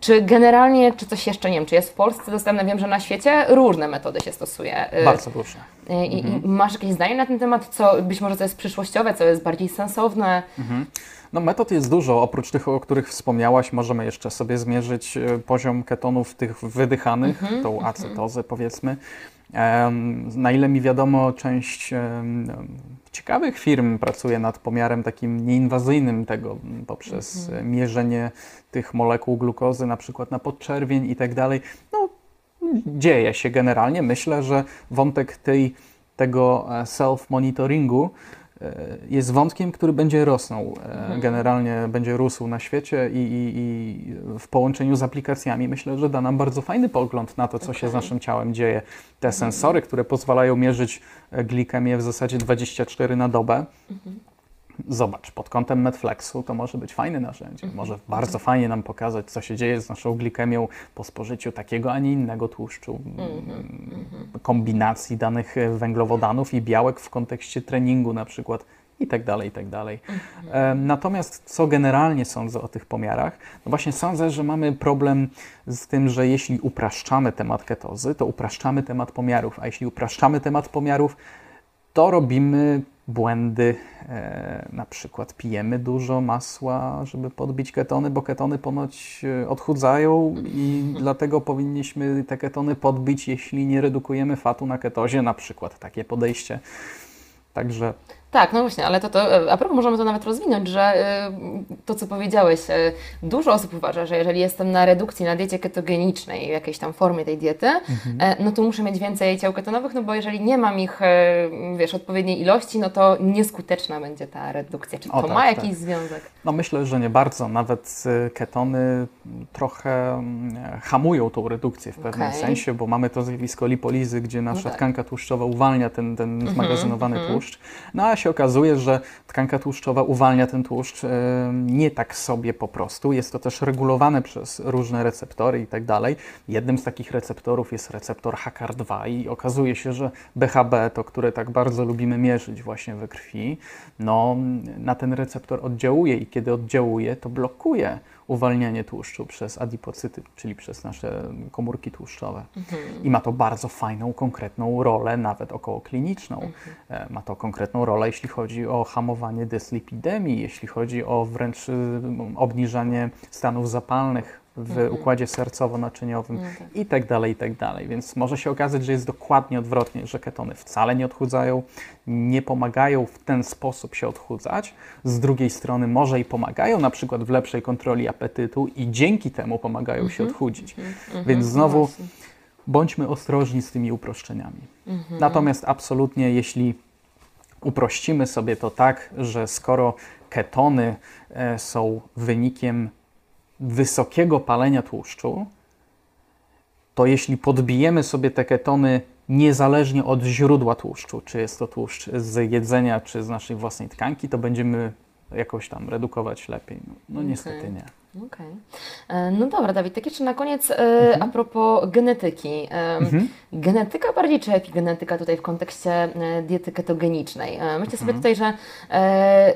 czy generalnie, czy coś jeszcze, nie wiem, czy jest w Polsce dostępne? Wiem, że na świecie różne metody się stosuje. E, Bardzo różne. i, i masz jakieś zdanie na ten temat, co być może co jest przyszłościowe, co jest bardziej sensowne? No metod jest dużo, oprócz tych, o których wspomniałaś, możemy jeszcze sobie zmierzyć e, poziom ketonów tych wydychanych, tą acetozę powiedzmy. Na ile mi wiadomo, część ciekawych firm pracuje nad pomiarem takim nieinwazyjnym tego poprzez e, mierzenie tych molekuł glukozy, na przykład na podczerwień i tak dalej. No, dzieje się generalnie. Myślę, że wątek tej, tego e, self-monitoringu jest wątkiem, który będzie rosnął, e, generalnie będzie rósł na świecie i, i, i w połączeniu z aplikacjami myślę, że da nam bardzo fajny pogląd na to, co się z naszym ciałem dzieje. Te sensory, które pozwalają mierzyć e, glikemię w zasadzie 24 na dobę, Zobacz, pod kątem Netflixu to może być fajne narzędzie. Może bardzo fajnie nam pokazać, co się dzieje z naszą glikemią po spożyciu takiego, a nie innego tłuszczu, mm, kombinacji danych e, węglowodanów i białek w kontekście treningu na przykład i tak dalej, i tak dalej. E, Natomiast co generalnie sądzę o tych pomiarach? No właśnie sądzę, że mamy problem z tym, że jeśli upraszczamy temat ketozy, to upraszczamy temat pomiarów, a jeśli upraszczamy temat pomiarów, to robimy błędy. E, na przykład pijemy dużo masła, żeby podbić ketony, bo ketony ponoć e, odchudzają i (laughs) dlatego powinniśmy te ketony podbić, jeśli nie redukujemy fatu na ketozie, na przykład takie podejście. Także Tak, no właśnie, ale to, to e, a propos możemy to nawet rozwinąć, że e, to, co powiedziałeś, e, dużo osób uważa, że jeżeli jestem na redukcji, na diecie ketogenicznej, w jakiejś tam formie tej diety, e, no to muszę mieć więcej ciał ketonowych, no bo jeżeli nie mam ich, wiesz, odpowiedniej ilości, no to nieskuteczna będzie ta redukcja. Czy to O, tak, ma tak. jakiś związek? No myślę, że nie bardzo. Nawet y, ketony trochę mm, hamują tą redukcję w pewnym Okej. sensie, bo mamy to zjawisko lipolizy, gdzie nasza tak. tkanka tłuszczowa uwalnia ten, ten zmagazynowany tłuszcz. No a się okazuje, że tkanka tłuszczowa uwalnia ten tłuszcz nie tak sobie po prostu. Jest to też regulowane przez różne receptory i tak dalej. Jednym z takich receptorów jest receptor HACR2 i okazuje się, że BHB, to które tak bardzo lubimy mierzyć właśnie we krwi, no na ten receptor oddziałuje i kiedy oddziałuje, to blokuje uwalnianie tłuszczu przez adipocyty, czyli przez nasze komórki tłuszczowe. I ma to bardzo fajną, konkretną rolę, nawet okołokliniczną. E, Ma to konkretną rolę, jeśli chodzi o hamowanie dyslipidemii, jeśli chodzi o wręcz y, obniżanie stanów zapalnych w układzie sercowo-naczyniowym i tak dalej, i tak dalej. Więc może się okazać, że jest dokładnie odwrotnie, że ketony wcale nie odchudzają, nie pomagają w ten sposób się odchudzać. Z drugiej strony może i pomagają na przykład w lepszej kontroli apetytu i dzięki temu pomagają się odchudzić. Więc znowu bądźmy ostrożni z tymi uproszczeniami. Natomiast absolutnie, jeśli uprościmy sobie to tak, że skoro ketony e, są wynikiem wysokiego palenia tłuszczu, to jeśli podbijemy sobie te ketony niezależnie od źródła tłuszczu, czy jest to tłuszcz z jedzenia, czy z naszej własnej tkanki, to będziemy jakoś tam redukować lepiej. No, no niestety nie. Okej. E, No dobra, Dawid, tak jeszcze na koniec e, Mhm. a propos genetyki. E, Genetyka bardziej czy epigenetyka tutaj w kontekście diety ketogenicznej? Myślę sobie Mhm. tutaj, że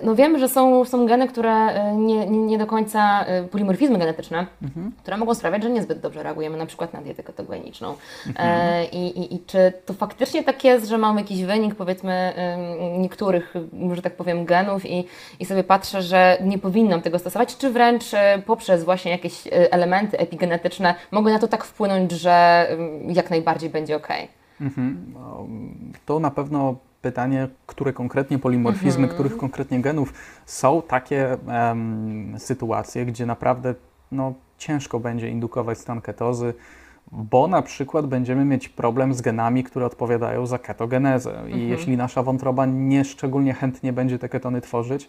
no wiemy, że są, są geny, które nie, nie, do końca, polimorfizmy genetyczne, Mhm. które mogą sprawiać, że niezbyt dobrze reagujemy na przykład na dietę ketogeniczną. Mhm. I, i, I czy to faktycznie tak jest, że mamy jakiś wynik powiedzmy niektórych, że tak powiem, genów i, i sobie patrzę, że nie powinnam tego stosować, czy wręcz poprzez właśnie jakieś e, elementy epigenetyczne mogę na to tak wpłynąć, że em, jak najbardziej będzie ok. Mhm. No, To na pewno pytanie, które konkretnie polimorfizmy, których konkretnie genów są takie em, sytuacje, gdzie naprawdę no, ciężko będzie indukować stan ketozy, bo na przykład będziemy mieć problem z genami, które odpowiadają za ketogenezę. I jeśli nasza wątroba nie szczególnie chętnie będzie te ketony tworzyć,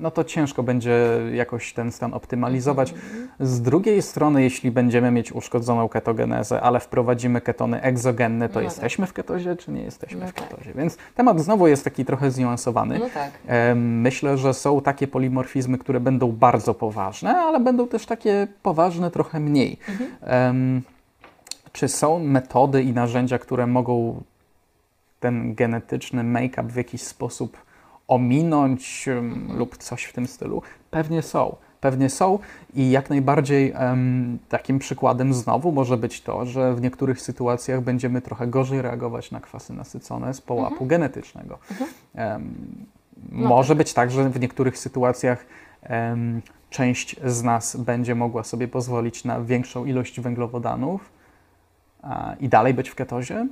no to ciężko będzie jakoś ten stan optymalizować. Z drugiej strony, jeśli będziemy mieć uszkodzoną ketogenezę, ale wprowadzimy ketony egzogenne, to No tak. jesteśmy w ketozie, czy nie jesteśmy No w tak. ketozie? Więc temat znowu jest taki trochę zniuansowany. No tak. Em, Myślę, że są takie polimorfizmy, które będą bardzo poważne, ale będą też takie poważne trochę mniej. Mhm. Czy są metody i narzędzia, które mogą ten genetyczny make-up w jakiś sposób ominąć lub coś w tym stylu? Pewnie są. Pewnie są i jak najbardziej takim przykładem znowu może być to, że w niektórych sytuacjach będziemy trochę gorzej reagować na kwasy nasycone z połapu genetycznego. Em, może być tak, że w niektórych sytuacjach część z nas będzie mogła sobie pozwolić na większą ilość węglowodanów i dalej być w ketozie,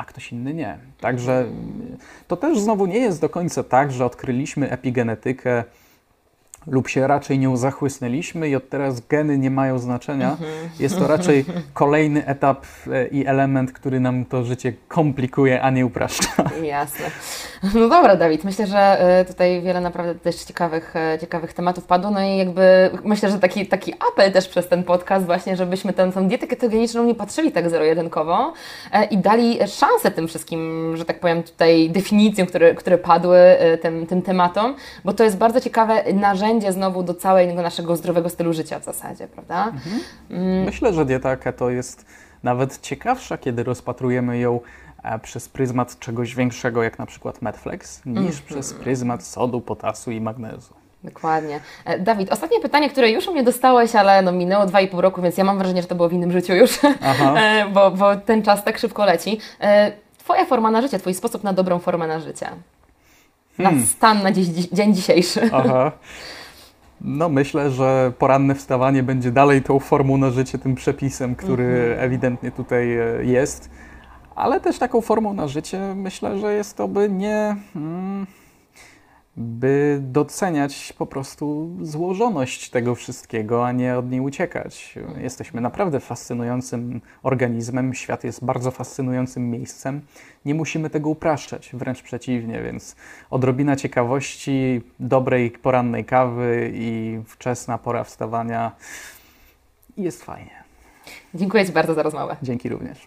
a ktoś inny nie. Także to też znowu nie jest do końca tak, że odkryliśmy epigenetykę lub się raczej nią zachłysnęliśmy i od teraz geny nie mają znaczenia. Jest to raczej kolejny etap e, i element, który nam to życie komplikuje, a nie upraszcza. Jasne. No dobra, Dawid, myślę, że e, tutaj wiele naprawdę też ciekawych, e, ciekawych tematów padło. No i jakby myślę, że taki, taki apel też przez ten podcast właśnie, żebyśmy tę, tę dietę ketogeniczną nie patrzyli tak zero-jedynkowo i dali szansę tym wszystkim, że tak powiem tutaj definicjom, które, które padły tym, tym tematom, bo to jest bardzo ciekawe narzędzie znowu do całego naszego zdrowego stylu życia w zasadzie, prawda? Myślę, że dieta keto jest nawet ciekawsza, kiedy rozpatrujemy ją e, przez pryzmat czegoś większego, jak na przykład Netflix, niż przez pryzmat sodu, potasu i magnezu. Dokładnie. E, Dawid, ostatnie pytanie, które już u mnie dostałeś, ale no minęło 2,5 roku, więc ja mam wrażenie, że to było w innym życiu już. (laughs) E, bo, bo ten czas tak szybko leci. Twoja forma na życie, Twój sposób na dobrą formę na życie. Na Hmm. stan na dziś, dzień dzisiejszy. Aha. (laughs) No myślę, że poranne wstawanie będzie dalej tą formą na życie, tym przepisem, który ewidentnie tutaj e, jest. Ale też taką formą na życie myślę, że jest to, by nie. Mm, by doceniać po prostu złożoność tego wszystkiego, a nie od niej uciekać. Jesteśmy naprawdę fascynującym organizmem, świat jest bardzo fascynującym miejscem. Nie musimy tego upraszczać, wręcz przeciwnie, więc odrobina ciekawości, dobrej porannej kawy i wczesna pora wstawania jest fajnie. Dziękuję Ci bardzo za rozmowę. Dzięki również.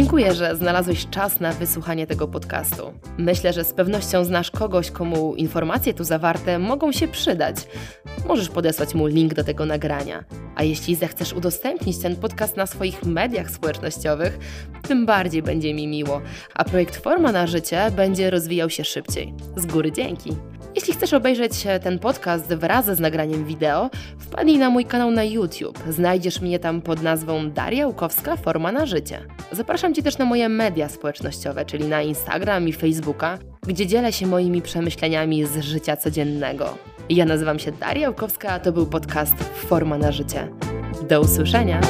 Dziękuję, że znalazłeś czas na wysłuchanie tego podcastu. Myślę, że z pewnością znasz kogoś, komu informacje tu zawarte mogą się przydać. Możesz podesłać mu link do tego nagrania. A jeśli zechcesz udostępnić ten podcast na swoich mediach społecznościowych, tym bardziej będzie mi miło, a projekt Forma na Życie będzie rozwijał się szybciej. Z góry dzięki! Jeśli chcesz obejrzeć ten podcast wraz z nagraniem wideo, wpadnij na mój kanał na YouTube. Znajdziesz mnie tam pod nazwą Daria Łukowska Forma na Życie. Zapraszam Cię też na moje media społecznościowe, czyli na Instagram i Facebooka, gdzie dzielę się moimi przemyśleniami z życia codziennego. Ja nazywam się Daria Łukowska, a to był podcast Forma na Życie. Do usłyszenia!